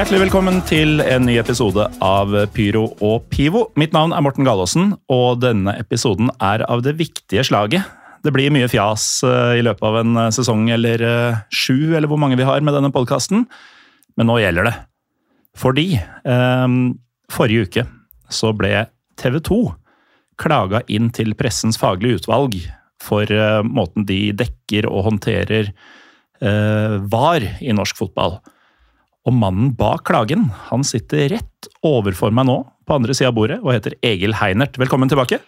Hjertelig velkommen til en ny episode av Pyro og Pivo. Mitt navn er Morten Gallaasen, og denne episoden er av det viktige slaget. Det blir mye fjas eh, i løpet av en eh, sesong eller eh, sju, eller hvor mange vi har med denne podkasten, men nå gjelder det. Fordi eh, forrige uke så ble TV 2 klaga inn til Pressens faglige utvalg for eh, måten de dekker og håndterer eh, VAR i norsk fotball. Og mannen bak klagen han sitter rett overfor meg nå på andre sida av bordet og heter Egil Heinert. Velkommen tilbake.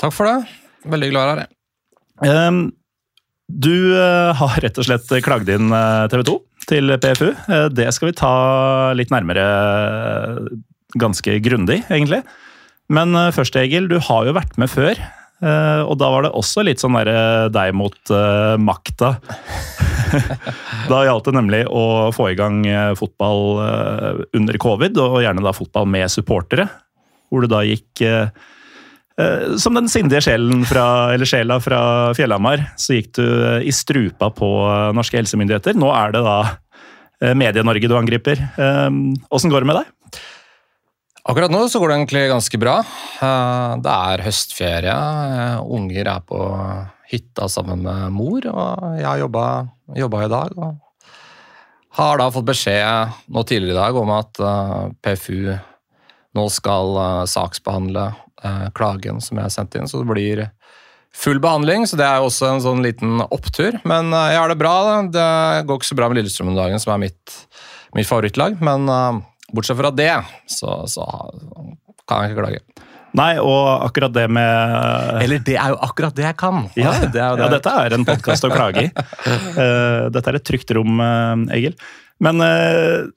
Takk for det. Veldig glad i her. Ehm, Du eh, har rett og slett klagd inn TV 2 til PFU. Eh, Det skal vi ta litt nærmere eh, ganske grundig, egentlig. Men eh, først, Egil, du har jo vært med før. Eh, Og da var det også litt sånn derre deg mot uh, makta. da gjaldt det nemlig å få i gang eh, fotball uh, under covid, og gjerne da fotball med supportere. Hvor du da gikk eh, eh, som den sindige sjelen fra, eller sjela fra Fjellhamar, så gikk du eh, i strupa på eh, norske helsemyndigheter. Nå er det da eh, Medie-Norge du angriper. Eh, Åssen går det med deg? Akkurat nå så går det egentlig ganske bra. Eh, Det er høstferie. eh, Unger er på hytta sammen med mor, og jeg har jobba, i dag. Og har da fått beskjed nå tidligere i dag om at eh, PFU nå skal eh, saksbehandle eh, klagen som jeg sendte inn, så det blir full behandling. Så det er jo også en sånn liten opptur. Men jeg har det bra. Det går ikke så bra med Lillestrøm om dagen, som er mitt, mitt favorittlag. Men bortsett fra det, så, så kan jeg ikke klage. Nei, og akkurat det med Eller det er jo akkurat det jeg kan. ja, det er det. ja, dette er en podkast å klage i. Uh, dette er et trygt rom, uh, Egil. Men uh,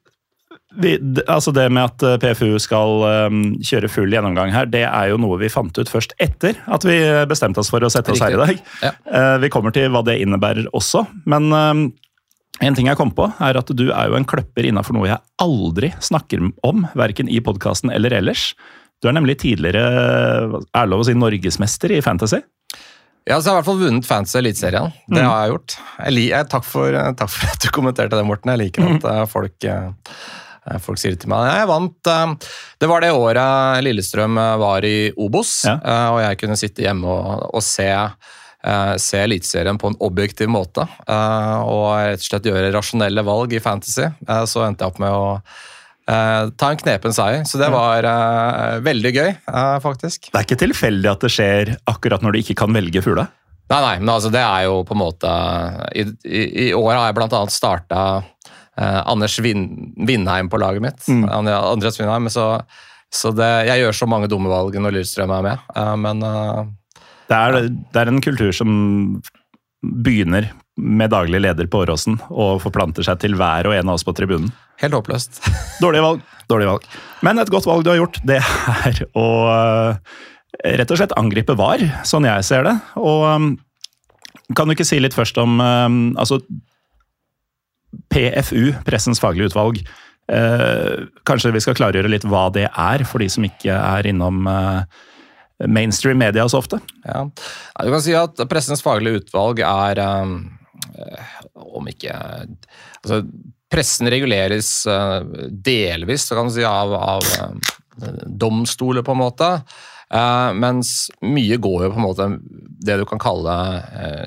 vi, altså det med at eh, PFU skal um, kjøre full gjennomgang her, det er jo noe vi fant ut først etter at vi bestemte oss for å sette oss her i dag. Ja. Eh, Vi kommer til hva det innebærer også, men eh, en ting jeg kom på, er at du er jo en kløpper innafor noe jeg aldri snakker om, verken i podkasten eller ellers. Du er nemlig tidligere, er lov å si, norgesmester i fantasy. Ja, så jeg har i hvert fall vunnet Fantasy Eliteserien. Det har jeg gjort. Jeg jeg, takk, for, eh, takk for at du kommenterte det, Morten. Jeg liker at mm. folk, eh, folk sier det til meg. Jeg vant Det var det året Lillestrøm var i Obos, Ja. og jeg kunne sitte hjemme og, og se se Eliteserien på en objektiv måte eh, og rett og slett gjøre rasjonelle valg i Fantasy. Eh, Så endte jeg opp med å eh, ta en knepen seier, så det var eh, veldig gøy, eh, faktisk. Det er ikke tilfeldig at det skjer akkurat når du ikke kan velge fugle? Nei, nei, men altså det er jo på en måte I, i, i år har jeg annet starta eh, Anders Vin, Vindheim på laget mitt. Mm. Andreas Vindheim, så, så det, jeg gjør så mange dumme valg når Lillestrøm er med, eh, men eh, Det er, det er en kultur som begynner med daglig leder på Åråsen og forplanter seg til hver og en av oss på tribunen. helt håpløst. dårlig valg, Dårlig valg. Men et godt valg du har gjort, det er å øh, rett og slett angripe VAR, sånn jeg ser det. Og kan du ikke si litt først om altså PFU, Pressens faglige utvalg. Eh, kanskje vi skal klargjøre litt hva det er, for de som ikke er innom eh, mainstream media så ofte. Ja. Du kan si at Pressens faglige utvalg er um, Om ikke altså, Pressen reguleres eh, delvis kan du si, av, av eh, domstoler, på en måte. Uh, mens mye går jo på en måte det du kan kalle uh,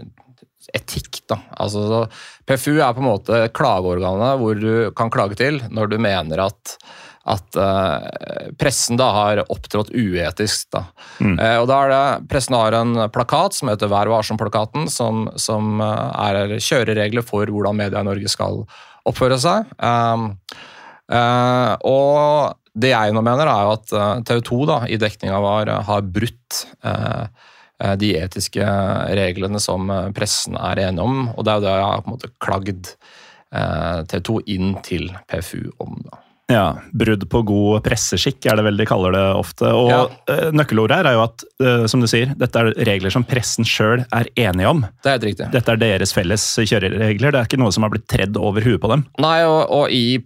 etikk. Da. Altså, så PFU er på en måte klageorganet hvor du kan klage til når du mener at at uh, pressen da har opptrådt uetisk. Da. Eh, og da er det, Pressen har en plakat som heter Vær varsom-plakaten, som, som uh, er kjøreregler for hvordan media i Norge skal oppføre seg. Um, og det jeg nå mener, er jo at TV 2 da, i dekninga vår har brutt de etiske reglene som pressen er enige om, og det er jo det jeg har på en måte klagd eh, TV 2 inn til PFU om. da. Ja, Brudd på god presseskikk er det vel de kaller det ofte. Og Ja. eh, Nøkkelordet her er jo at eh, som du sier, dette er regler som pressen sjøl er enige om. Det er helt riktig. Dette er deres felles kjøreregler. Det er ikke noe som har blitt tredd over huet på dem. Nei, og, og i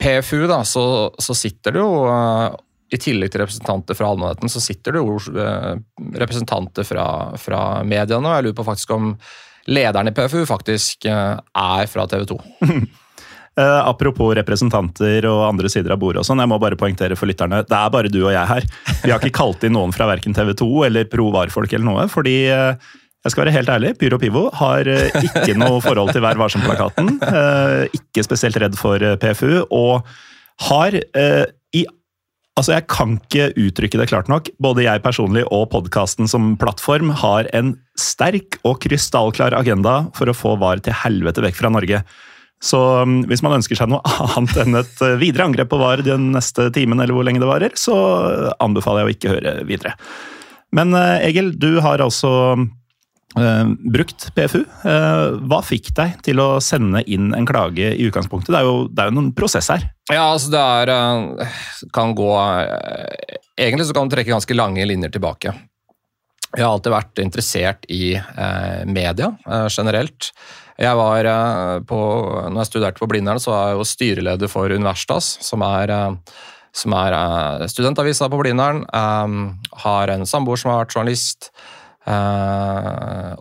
PFU da, så, så sitter det jo eh, i tillegg til representanter fra allmennheten, så sitter det jo representanter fra, fra mediene. Og jeg lurer på faktisk om lederen i PFU faktisk er fra TV 2. Eh, apropos representanter og andre sider av bordet og sånn, jeg må bare poengtere for lytterne, det er bare du og jeg her. Vi har ikke kalt inn noen fra verken TV 2 eller Pro Var-folk eller noe, fordi uh, jeg skal være helt ærlig, Pyro Pivo har uh, ikke noe forhold til Vær varsom-plakaten. Ikke spesielt redd for PFU, og har i Altså, Jeg kan ikke uttrykke det klart nok. Både jeg personlig og podkasten som plattform har en sterk og krystallklar agenda for å få VAR til helvete vekk fra Norge. Så um, hvis man ønsker seg noe annet enn et uh, videre angrep på VAR den neste timen, eller hvor lenge det varer, så anbefaler jeg å ikke høre videre. Men uh, Egil, du har altså uh, brukt PFU. Uh, hva fikk deg til å sende inn en klage i utgangspunktet? Det er jo, det er jo noen prosess her. Ja, altså det er eh, kan gå eh, Egentlig så kan du trekke ganske lange linjer tilbake. Jeg har alltid vært interessert i eh, media eh, generelt. Jeg var eh, på, når jeg studerte på Blindern, så var jeg jo styreleder for Universitas, som er, eh, som er eh, studentavisa på Blindern. Har en samboer som har vært journalist.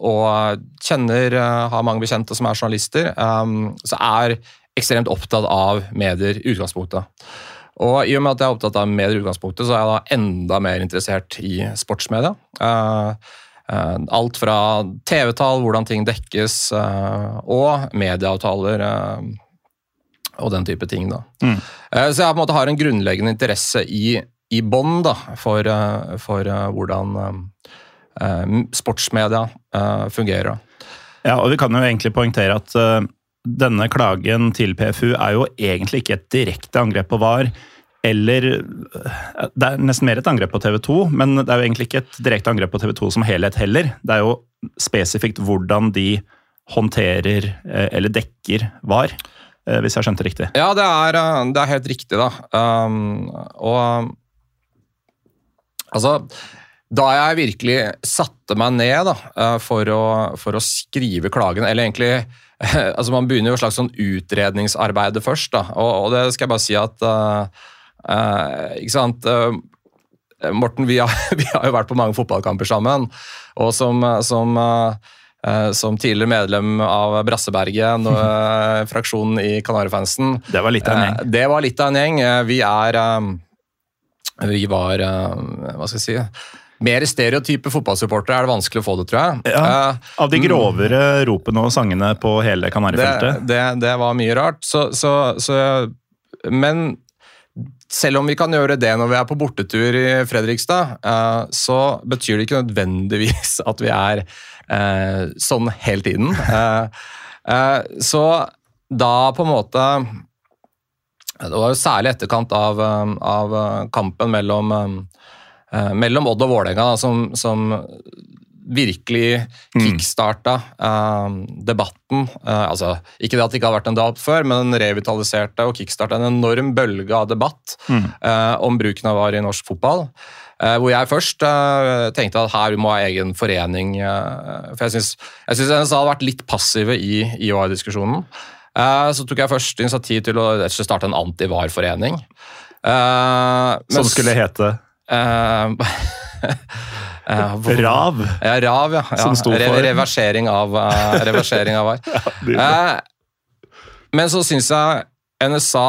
og kjenner, har mange bekjente som er journalister. så er ekstremt opptatt av medier i utgangspunktet. Og i og med at jeg er opptatt av medier i utgangspunktet, så er jeg da enda mer interessert i sportsmedia. Eh, alt fra TV-tall, hvordan ting dekkes, eh, og medieavtaler eh, og den type ting. da. Mm. Så jeg på en måte har en grunnleggende interesse i, i bånn for, for hvordan sportsmedia fungerer. Ja, og Vi kan jo egentlig poengtere at denne klagen til PFU er jo egentlig ikke et direkte angrep på VAR. Eller uh, Det er nesten mer et angrep på TV 2, men det er jo egentlig ikke et direkte angrep på TV 2 som helhet heller. Det er jo spesifikt hvordan de håndterer uh, eller dekker VAR, uh, hvis jeg skjønte riktig. Ja, det er, eh, det er helt riktig, da. Um, og altså Da jeg virkelig satte meg ned da, eh, for, å, for å skrive klagen, eller egentlig altså Man begynner jo et slags sånn utredningsarbeid først, da, og, og det skal jeg bare si at eh, eh, Ikke sant eh, Morten, vi har, vi har jo vært på mange fotballkamper sammen, og som, som eh, eh, som tidligere medlem av Brasseberget, eh, fraksjonen i Kanarifansen, Det var litt av en gjeng. Eh, Det var litt av en gjeng. Eh, Vi er eh, Vi var eh, Hva skal jeg si Mer stereotype fotballsupportere er det vanskelig å få det, tror jeg. Ja, Eh, Av de grovere ropene og sangene på hele det, Kanarifeltet. det, det var mye rart. Så, så, så Men selv om vi kan gjøre det når vi er på bortetur i Fredrikstad, eh, så betyr det ikke nødvendigvis at vi er eh, sånn hele tiden. Eh, så da på en måte Det var jo særlig etterkant av, av kampen mellom, mellom Odd og Vålerenga som, som virkelig kickstarta eh, debatten. Eh, altså, ikke det at det ikke har vært en debatt før, men den revitaliserte og kickstarta en enorm bølge av debatt eh, om bruken av VAR i norsk fotball. Eh, hvor jeg først tenkte at her må ha egen forening. for jeg syns, NSA hadde vært litt passive i, i VAR-diskusjonen. Så tok jeg først initiativ til å starte en anti-VAR-forening. Som skulle hete hvor- Rav. Ja, RAV, ja. ja. Re- Reversering av, uh, reversering av VAR. Eh, men så syns jeg NSA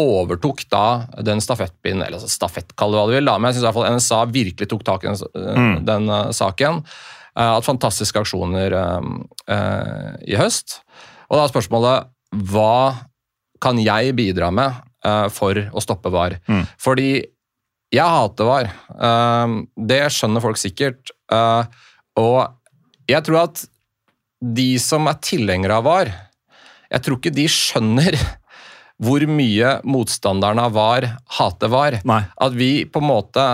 overtok da den stafettpinnen, eller altså stafett, kall det hva du vil, da, men jeg syns NSA virkelig tok tak i den, Mm. den uh, saken. Uh, at fantastiske aksjoner eh, eh, i høst. Og da er spørsmålet hva kan jeg bidra med eh, for å stoppe VAR. Fordi jeg hater VAR. Eh, det skjønner folk sikkert. Eh, og jeg tror at de som er tilhengere av VAR, jeg tror ikke de skjønner hvor mye motstanderne av VAR hater VAR. Nei. At vi på en måte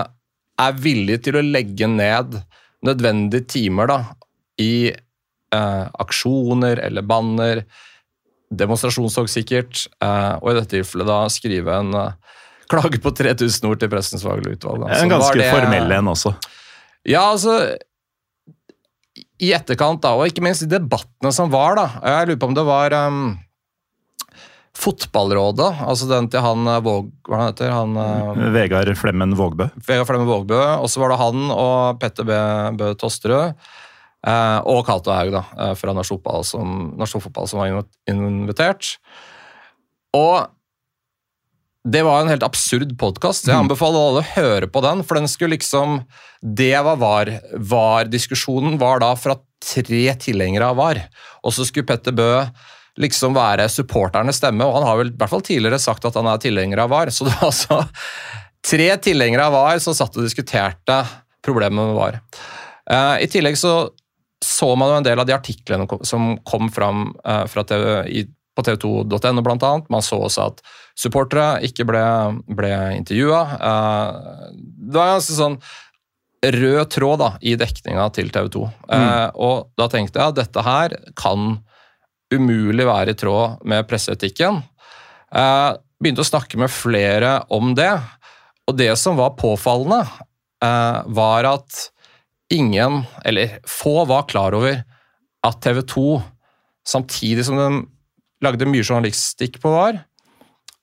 er villige til å legge ned nødvendige timer da, i eh, aksjoner eller banner, demonstrasjonstog sikkert, eh, og i dette tilfellet da skrive en eh, klage på 3000 ord til Pressens faglige utvalg. Altså, Så En ganske det- formell en også. Ja, altså I etterkant, da, og ikke minst i debattene som var, da. Jeg lurer på om det var um, Fotballrådet, altså den til han eh, Våg... Hva han heter han? eh, Vegard Flemmen Vågbø. Vegard Flemmen Vågbø, og så var det han og Petter B. Bø Tosterød. Uh, og Cato Haug, da, fra Norsk Fotball, som, Norsk Fotball, som var invitert. Og det var en helt absurd podkast. Jeg anbefaler alle å høre på den, for den skulle liksom Det var VAR. VAR-diskusjonen var da fra tre tilhengere av VAR. Og så skulle Petter Bø liksom være supporternes stemme, og han har vel i hvert fall tidligere sagt at han er tilhenger av VAR. Så det var altså tre tilhengere av VAR som satt og diskuterte problemet med VAR. Eh, I tillegg så så man jo en del av de artiklene som kom fram eh, fra TV, på tv2.no blant annet. Man så også at supportere ikke ble, ble intervjua. Eh, det var ganske sånn rød tråd da, i dekninga til TV 2. Eh, og da tenkte jeg at dette her kan umulig være i tråd med presseetikken. Eh, begynte å snakke med flere om det, og det som var påfallende, eh, var at ingen, eller få, var klar over at TV 2, samtidig som de lagde mye journalistikk på VAR,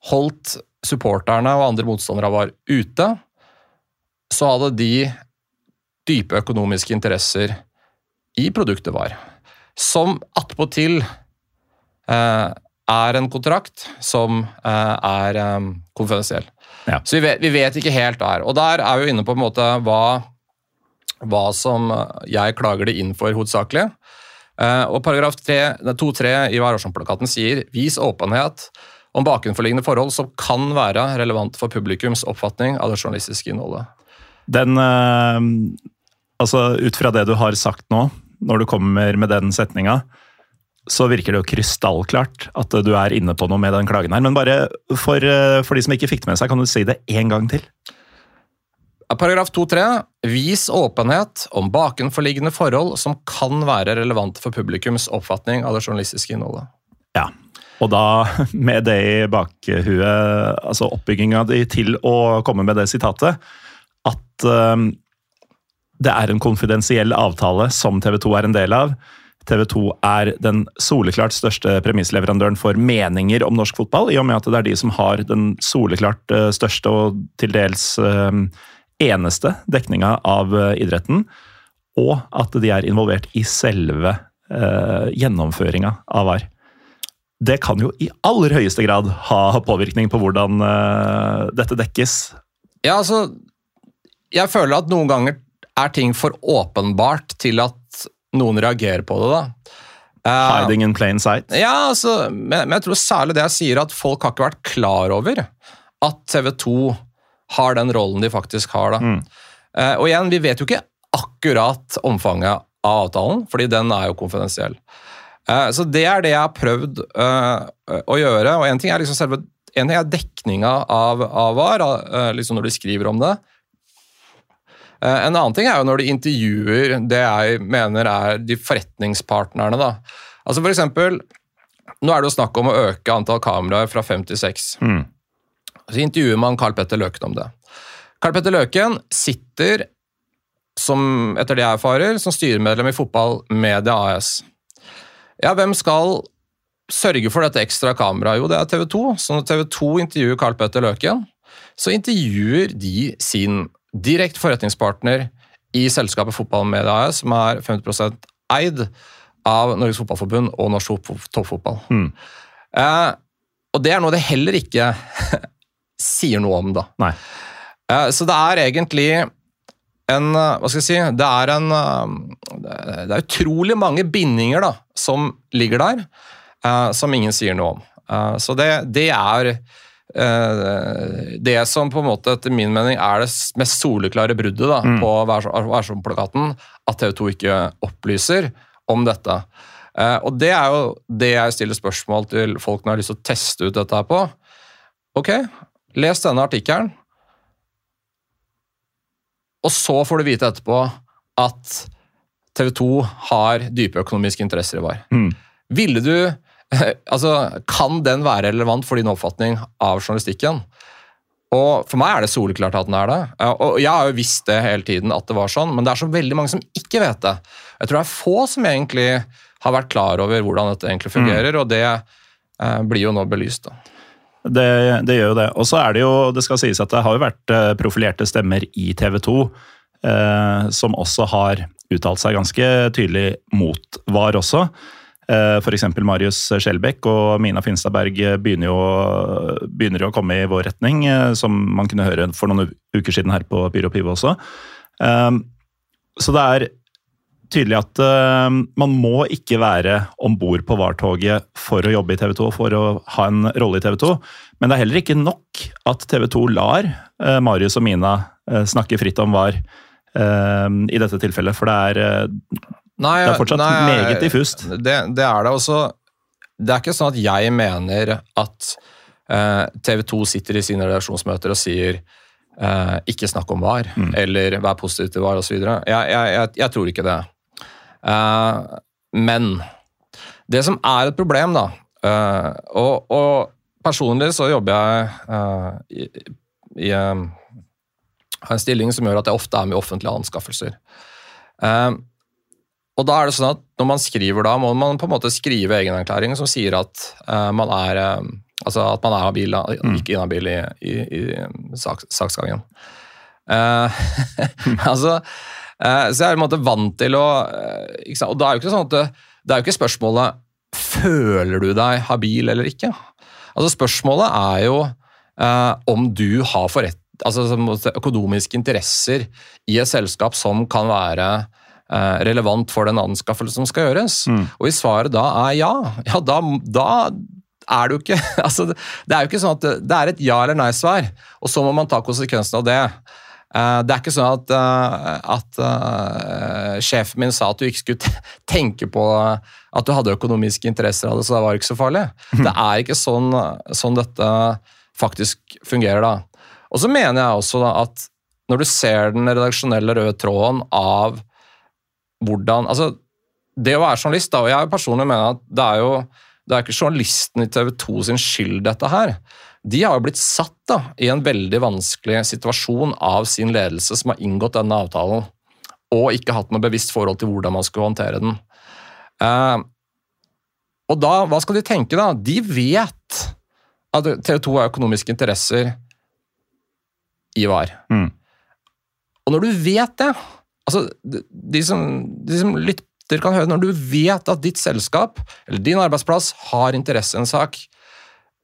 holdt supporterne og andre motstandere VAR ute, så hadde de dype økonomiske interesser i produktet VAR, som attpåtil eh, er en kontrakt som eh, er eh, konfidensiell. Ja. Så vi vet, vi vet ikke helt der. Og der er vi jo inne på, en måte, hva, hva som jeg klager det inn for hovedsakelig. Eh, og paragraf 2-3 i Vær sier vis åpenhet om bakenforliggende forhold som kan være relevant for publikums oppfatning av det journalistiske innholdet. Den eh, Altså, ut fra det du har sagt nå, når du kommer med den setninga, så virker det jo krystallklart at du er inne på noe med den klagen her. Men bare for, eh, for de som ikke fikk det med seg, kan du si det én gang til? Paragraf 2-3. Vis åpenhet om bakenforliggende forhold som kan være relevante for publikums oppfatning av det journalistiske innholdet. Ja. Og da, med det i bakhuet, altså oppbygginga di til å komme med det sitatet, at um, det er en konfidensiell avtale som TV 2 er en del av. TV 2 er den soleklart største premissleverandøren for meninger om norsk fotball, i og med at det er de som har den soleklart eh, største og til dels eh, eneste dekninga av eh, idretten, og at de er involvert i selve eh, gjennomføringa av VAR. Det kan jo i aller høyeste grad ha påvirkning på hvordan eh, dette dekkes. Ja, altså Jeg føler at noen ganger er ting for åpenbart til at noen reagerer på det, da. Eh, Hiding in plain sight. Ja, altså, men, jeg tror særlig det jeg sier, at folk har ikke vært klar over at TV 2 har den rollen de faktisk har. da. Eh, og igjen, vi vet jo ikke akkurat omfanget av avtalen, fordi den er jo konfidensiell. Eh, så det er det jeg har prøvd eh, å gjøre. og En ting er liksom selve en ting er dekninga av, av VAR, eh, liksom når de skriver om det. En annen ting er jo når de intervjuer det jeg mener er de forretningspartnerne. da. Altså for eksempel, Nå er det jo snakk om å øke antall kameraer fra fem til seks. Mm. Så intervjuer man Carl Petter Løken om det. Carl Petter Løken sitter, som, etter det jeg erfarer, som styremedlem i Fotball Media AS. Ja, hvem skal sørge for dette ekstra kameraet? Jo, det er TV 2. Så når TV 2 intervjuer Carl Petter Løken, så intervjuer de sin direkte forretningspartner i selskapet Fotballmedia AS, som er 50% eid av Norges Fotballforbund og Norsk Topp- Toppfotball. Mm. Eh, og det er noe det heller ikke sier noe om, da. Eh, Så det er egentlig en eh, Hva skal jeg si Det er en eh, Det er utrolig mange bindinger da, som ligger der, eh, som ingen sier noe om. Så det, det er det som på en måte etter min mening er det mest soleklare bruddet da, på Vær så- Vær så-plakaten, at TV 2 ikke opplyser om dette. Og det er jo det jeg stiller spørsmål til folk når jeg har lyst til å teste ut dette her på. Ok, les denne artikkelen, og så får du vite etterpå at TV 2 har dype økonomiske interesser i VAR. Mm. Ville du Altså, kan den være relevant for din oppfatning av journalistikken? Og For meg er det soleklart at den er det. Og Jeg har jo visst det hele tiden, at det var sånn, men det er så veldig mange som ikke vet det. Jeg tror det er få som egentlig har vært klar over hvordan dette egentlig fungerer, og det eh, blir jo nå belyst. da. Det, det gjør jo det. Og så er det jo, det skal sies at det har jo vært eh, profilerte stemmer i TV 2 eh, som også har uttalt seg ganske tydelig mot VAR også. Eh, F.eks. Marius Skjelbæk og Mina Finstad Berg begynner jo, begynner å komme i vår retning, eh, som man kunne høre for noen uker siden her på Pyro Pivo også. Eh, Så det er tydelig at uh, man må ikke være om bord på VAR-toget for å jobbe i TV 2, for å ha en rolle i TV 2. Men det er heller ikke nok at TV 2 lar uh, Marius og Mina uh, snakke fritt om VAR i dette tilfellet, for det er Nei, Det er fortsatt meget diffust. Det, det er det også. Det er ikke sånn at jeg mener at TV 2 sitter i sine redaksjonsmøter og sier eh, ikke snakk om VAR, Mm. eller vær positiv til VAR osv. Jeg, jeg, jeg, jeg tror ikke det. Eh, men det som er et problem, da uh, og, og personlig så jobber jeg uh, i, i en stilling som gjør at jeg ofte er med i offentlige anskaffelser. Og da er det sånn at Når man skriver da, må man på en måte skrive egenerklæring som sier at man er altså at man er habil, da, ikke inhabil i, i, i saks, saksgangen. Altså, så jeg er på en måte vant til å eh? Og da er jo ikke sånn at det, det er jo ikke spørsmålet føler du deg habil eller ikke. Altså Spørsmålet er jo eh, om du har forrett, altså økonomiske interesser i et selskap som kan være eh, relevant for den anskaffelsen som skal gjøres. Og hvis svaret da er ja, ja da, da er det jo ikke altså det, det er jo ikke sånn at det, det er et ja eller nei-svar, og så må man ta konsekvensen av det. Eh, det er ikke sånn at, eh, at eh, sjefen min sa at du ikke skulle tenke på at du hadde økonomiske interesser av det, så det var ikke så farlig. Det er ikke sånn, sånn dette faktisk fungerer da. Og så mener jeg også da at når du ser den redaksjonelle røde tråden av hvordan altså Det å være journalist, da, og jeg personlig mener at det er jo det er ikke journalisten i TV 2 sin skyld, dette her. De har jo blitt satt da, i en veldig vanskelig situasjon av sin ledelse, som har inngått denne avtalen, og ikke hatt noe bevisst forhold til hvordan man skulle håndtere den. Eh, og da, hva skal de tenke, da? De vet at TV 2 har økonomiske interesser i VAR. Mm. Og når du vet det altså de, som, de som lytter kan høre, Når du vet at ditt selskap eller din arbeidsplass har interesse i en sak,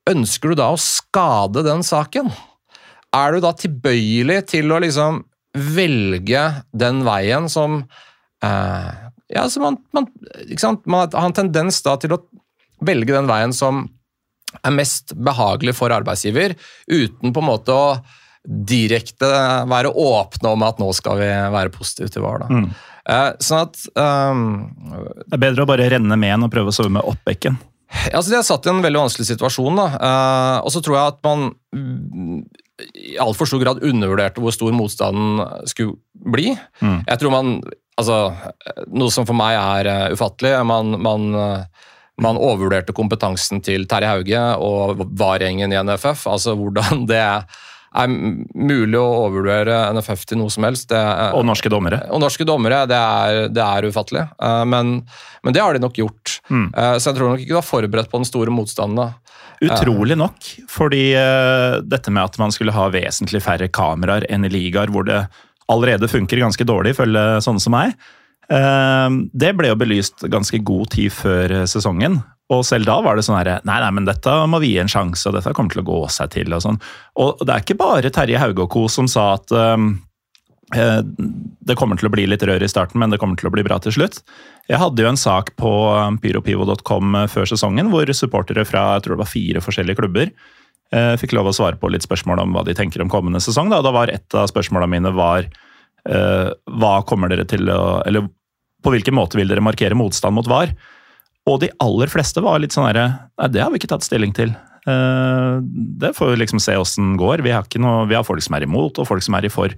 ønsker du da å skade den saken? Er du da tilbøyelig til å liksom velge den veien som eh, Ja, så man, man, man har en tendens da til å velge den veien som er mest behagelig for arbeidsgiver, uten på en måte å direkte være åpne om at nå skal vi være positive til. Da. Mm. Eh, sånn at um, Det er bedre å bare renne med enn å prøve å sove med opp bekken. Altså, De er satt i en veldig vanskelig situasjon. Eh, og så tror jeg at man i altfor stor grad undervurderte hvor stor motstanden skulle bli. Mm. Jeg tror man altså, Noe som for meg er uh, ufattelig. Man, man, uh, man overvurderte kompetansen til Terje Hauge og VAR-gjengen i NFF. Altså hvordan det er, mulig å overvurdere NFF til noe som helst. Det er, Og norske dommere. og norske dommere, det er, det er ufattelig. Eh, men, men det har de nok gjort. Mm. Eh, så jeg tror nok ikke du var forberedt på den store motstanden. da. Utrolig nok, fordi eh, dette med at man skulle ha vesentlig færre kameraer enn i ligaer hvor det allerede funker ganske dårlig, ifølge sånne som meg, eh, det ble jo belyst ganske god tid før eh, sesongen. Og selv da var det sånn herre Nei, nei, men dette må vi gi en sjanse, og dette kommer til å gå seg til. Og sånn. Og det er ikke bare Terje Hauge og co. som sa at eh, eh, det kommer til å bli litt rør i starten, men det kommer til å bli bra til slutt. Jeg hadde jo en sak på pyropivo.com før sesongen hvor supportere fra jeg tror det var fire forskjellige klubber Eh, fikk lov å svare på litt spørsmål om hva de tenker om kommende sesong. Da, da var Et av spørsmålene mine var eh, hva kommer dere til å Eller på hvilken måte vil dere markere motstand mot VAR? Og de aller fleste var litt sånn herre Nei, det har vi ikke tatt stilling til. Uh, det får vi liksom se åssen går. Vi har, ikke noe, vi har folk som er imot, og folk som er i for.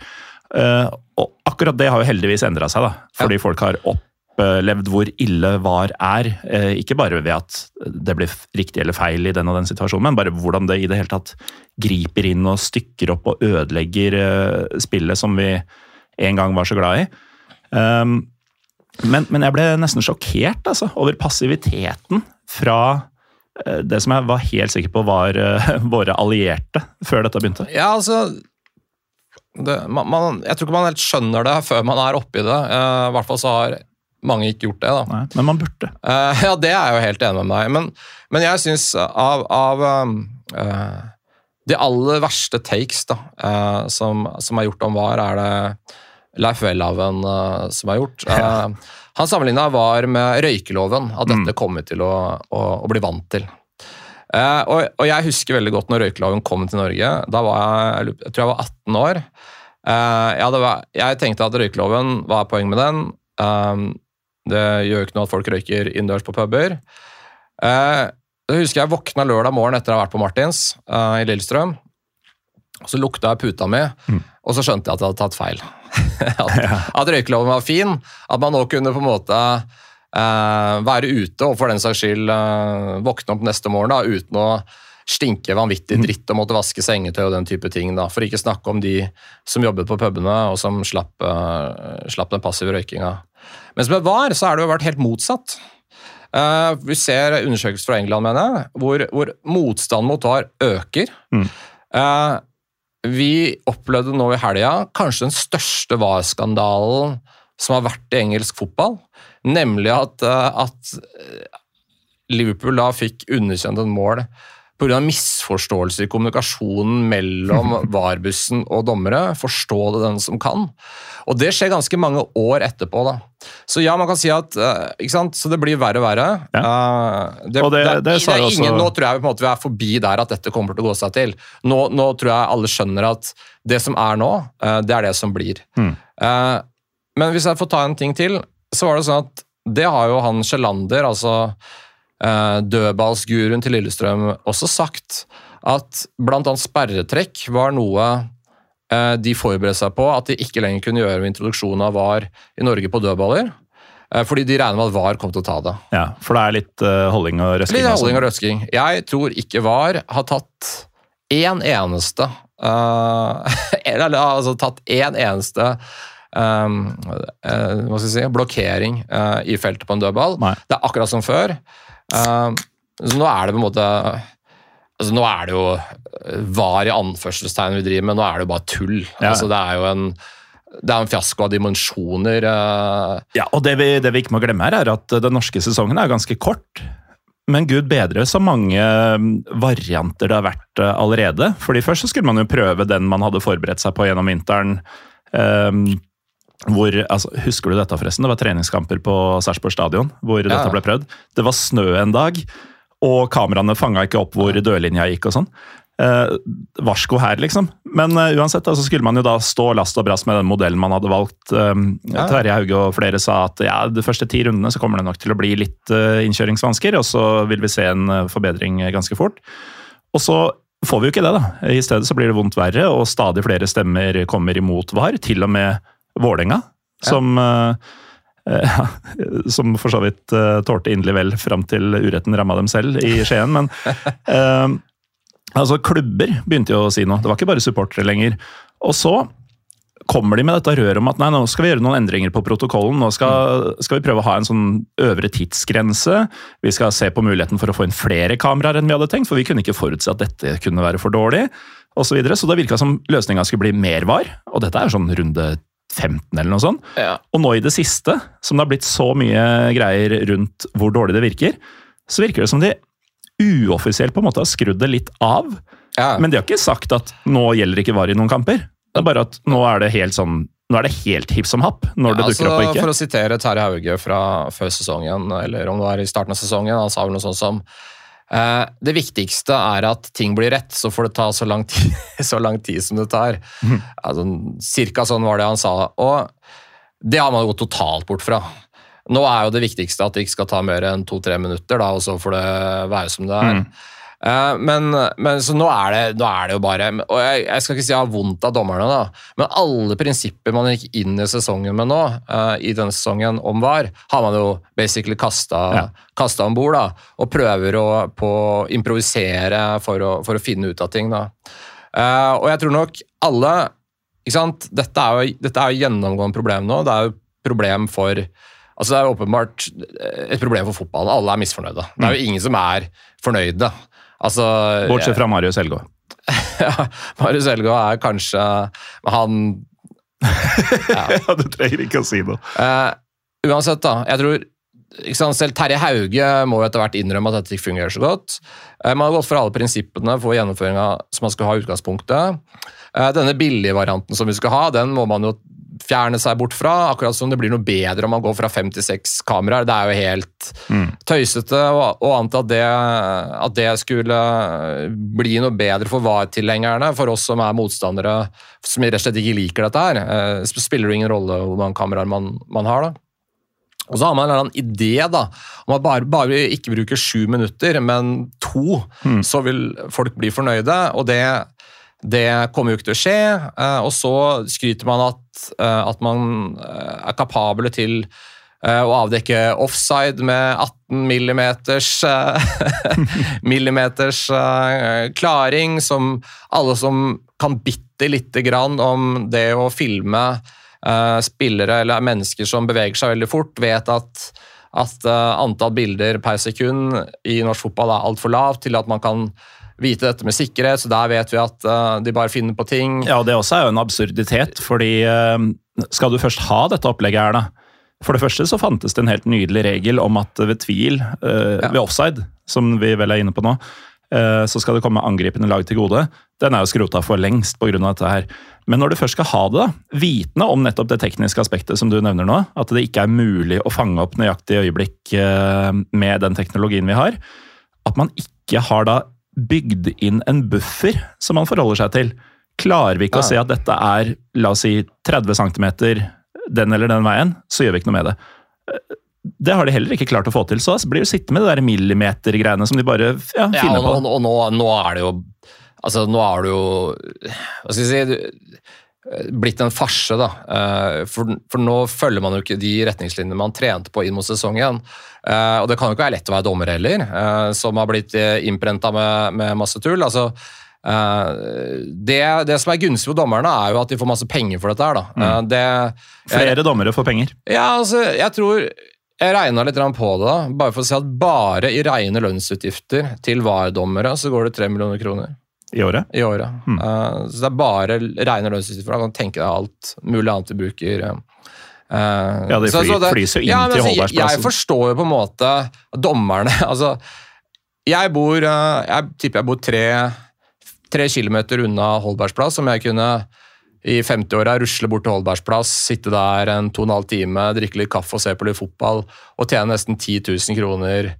Uh, og akkurat det har jo heldigvis endra seg, da. Fordi folk har opplevd hvor ille VAR er. Uh, ikke bare ved at det blir riktig eller feil i den og den situasjonen, men bare hvordan det i det hele tatt griper inn og stykker opp og ødelegger spillet som vi en gang var så glad i. Um, men, men, jeg ble nesten sjokkert altså, over passiviteten fra Eh, det som jeg var helt sikker på var uh, våre allierte før dette begynte. Ja, altså det, man, man, Jeg tror ikke man helt skjønner det før man er oppi det. Uh, I hvert fall så har mange ikke gjort det. da. Nei, men man burde. Uh, ja, det er jeg jo helt enig med deg Men, men jeg syns av, av de aller verste takes da, som, som, er gjort om VAR, er det Leif Welhaven som har gjort. Uh, Han sammenligna VAR med røykeloven, at dette mm. kommer til å, å, å, bli vant til. Uh, og, og, jeg husker veldig godt når røykeloven kom til Norge. Da var jeg, jeg tror jeg var 18 år. Ja, var, jeg, tenkte at røykeloven var poeng med den. Det gjør jo ikke noe at folk røyker innendørs på puber. Jeg husker jeg våkna lørdag morgen etter å ha vært på Martins uh, i Lillestrøm. Og så lukta jeg puta mi, mm. og så skjønte jeg at jeg hadde tatt feil. at, at røykeloven var fin. At man nå kunne på en måte uh, være ute og for den saks skyld uh, våkne opp neste morgen da, uten å stinke vanvittig mm. dritt og måtte vaske sengetøy og den type ting. Da. For ikke snakke om de som jobbet på pubene og som slapp, uh, slapp den passive røykinga. Mens med VAR så har det jo vært helt motsatt. Uh, vi ser undersøkelser fra England, mener jeg, hvor, hvor motstanden mot VAR øker. Mm. Uh, vi opplevde nå i helga kanskje den største VAR-skandalen som har vært i engelsk fotball. Nemlig at, eh, at Liverpool da fikk underkjent et mål pga. misforståelser i kommunikasjonen mellom VAR-bussen og dommere. Forstå det den som kan. Og det skjer ganske mange år etterpå. da. Så ja, man kan si at uh, ikke sant? Så det blir verre og verre. Ja. Uh, det, det, det, det er ingen, også... Nå tror jeg på en måte vi er forbi der at dette kommer til å gå seg til. Nå, nå tror jeg alle skjønner at det som er nå, uh, det er det som blir. Mm. men hvis jeg får ta en ting til, så var det sånn at det har jo han Sjelander, altså uh, dødballsguruen til Lillestrøm, også sagt. At bl.a. sperretrekk var noe Eh, de forberedte seg på at de ikke lenger kunne gjøre med introduksjonen av VAR i Norge på dødballer. Eh, fordi de regner med at VAR kom til å ta det. Ja, For det er litt uh, holding og røsking? Litt holding og røsking. Jeg tror ikke VAR har tatt én eneste uh, Eller altså tatt én eneste um, uh, hva skal jeg si, blokkering i feltet på en dødball. Nei. Det er akkurat som før. Så nå er det på en måte altså Nå er det jo eh, var i anførselstegn vi driver med, nå er det jo bare tull. Ja. Altså, det er jo en det er en fiasko av dimensjoner. Uh... Ja, og det vi, det vi, ikke må glemme her, er at den norske sesongen er ganske kort. Men gud bedre så mange mm, varianter det har vært uh, allerede. Fordi Først så skulle man jo prøve den man hadde forberedt seg på gjennom vinteren. Um, hvor, altså, Husker du dette, forresten? Det var treningskamper på Sarpsborg stadion hvor ja. dette ble prøvd. Det var snø en dag og kameraene fanga ikke opp hvor dørlinja gikk og sånn. Eh, varsko her, liksom. Men eh, uansett så altså, skulle man jo da stå last og brast med den modellen man hadde valgt. Um, ja. Terje Hauge og flere sa at ja, de første ti rundene så kommer det nok til å bli litt uh, innkjøringsvansker, og så vil vi se en uh, forbedring ganske fort. Og så får vi jo ikke det, da. I stedet så blir det vondt verre, og stadig flere stemmer kommer imot VAR. Til og med Vålerenga, ja. som Eh, som for så vidt uh, tålte inderlig vel fram til uretten ramma dem selv i Skien. Men uh, altså, klubber begynte jo å si noe. Det var ikke bare supportere lenger. Og så kommer de med dette røret om at nei, nå skal vi gjøre noen endringer på protokollen. Nå skal, skal vi prøve å ha en sånn øvre tidsgrense. Vi skal se på muligheten for å få inn flere kameraer enn vi hadde tenkt, for vi kunne ikke forutse at dette kunne være for dårlig. Og så, videre. så det virka som løsninga skulle bli mer var. Og dette er sånn runde 15 eller noe sånt. Ja. Og nå i det siste, som det har blitt så mye greier rundt hvor dårlig det virker, så virker det som de uoffisielt på en måte har skrudd det litt av. Ja. Men de har ikke sagt at nå gjelder ikke VAR i noen kamper. Det er bare at nå er det helt sånn nå er det helt hipp som happ når det dukker altså, opp og ikke. For å sitere Terje Hauge fra før sesongen, eller om det var i starten av sesongen, han sa vel noe sånt som det viktigste er at ting blir rett, så får det ta så lang tid, så lang tid som det tar. Altså, cirka sånn var det han sa. Og det har man gått totalt bort fra. Nå er jo det viktigste at det ikke skal ta mer enn to-tre minutter, da, og så får det være som det er. Eh, Men, men så nå er, det, nå er det jo bare Og jeg, jeg skal ikke si jeg har vondt av dommerne, da, men alle prinsipper man gikk inn i sesongen med nå, eh, i denne sesongen om VAR, har man jo basically kasta Ja. om bord, og prøver å på, improvisere for å, for å finne ut av ting. Da. Eh, og jeg tror nok alle ikke sant? Dette er jo dette er jo gjennomgående problem nå. Det er jo problem for altså Det er åpenbart et problem for fotballen. Alle er misfornøyde. Det er jo ingen som er fornøyde. Altså, Bortsett fra Marius Helgaa. ja, Marius Helgaa er kanskje Han Ja, du trenger ikke å si noe. Uh, uansett, da. Jeg tror sant, Selv Terje Hauge må jo etter hvert innrømme at dette ikke fungerer så godt. Uh, man har gått for alle prinsippene for gjennomføringa som man skal ha i utgangspunktet. Uh, denne billige varianten som vi skal ha, den må man jo fjerne seg bort fra. Akkurat som det blir noe bedre om man går fra fem til seks kameraer. Det er jo helt tøysete å anta at det, at det skulle bli noe bedre for VAR-tilhengerne, for oss som er motstandere som rett og slett ikke liker dette her. Eh, spiller det ingen rolle hvor mange kameraer man, man har. da. Og så har man en eller annen idé da, om at bare, bare vi ikke bruker sju minutter, men to, så vil folk bli fornøyde. Og det, det kommer jo ikke til å skje. eh, Og så skryter man at, eh, at man eh, er kapable til å avdekke offside med 18 millimeters, millimeters klaring, som alle som kan bitte lite grann om det å filme spillere eller mennesker som beveger seg veldig fort, vet at, at antall bilder per sekund i norsk fotball er altfor lavt til at man kan vite dette med sikkerhet, så der vet vi at uh, de bare finner på ting. Ja, og det også er jo en absurditet, fordi uh, skal du først ha dette opplegget her, da? For det første så fantes det en helt nydelig regel om at ved tvil, uh, Ja. ved offside, som vi vel er inne på nå, så skal det komme angripende lag til gode. Den er jo skrota for lengst pga. dette her. Men når du først skal ha det, da, vitende om nettopp det tekniske aspektet som du nevner nå, at det ikke er mulig å fange opp nøyaktige øyeblikk med den teknologien vi har, at man ikke har da bygd inn en buffer som man forholder seg til. Klarer vi ikke å Ja. se at dette er la oss si 30 cm den eller den veien, så gjør vi ikke noe med det. Det har de heller ikke klart å få til, så blir det sittende med det der millimetergreiene som de bare ja, Ja, finner og, på. og, og nå, nå er det jo Altså, nå er det jo Hva skal vi si du- blitt en farse, da. Eh, For, for nå følger man jo ikke de retningslinjene man trente på inn mot sesongen. Eh, Og det kan jo ikke være lett å være dommer heller, eh, som har blitt innprenta med, med masse tull. Altså, det, det som er gunstig for dommerne, er jo at de får masse penger for dette her, da. Eh, Det, Flere dommere får penger. ja, altså, jeg tror Jeg regna litt på det, da, bare for å si at bare i rene lønnsutgifter til VAR-dommere så går det tre millioner kroner i året. i året. Eh, så det er bare rene lønnsutgifter. Da kan du tenke deg alt mulig annet du bruker. Uh, Ja, de så- fly- så det- flys jo inn ja, til altså, Holbergsplassen. Jeg forstår jo på en måte dommerne Altså, jeg bor uh, Jeg tipper jeg bor tre, tre kilometer unna Holbergsplass, som jeg kunne i 50-åra rusle bort til Holbergsplass, sitte der en to og en halv time, drikke litt kaffe og se på litt fotball, og tjene nesten 10 000 kroner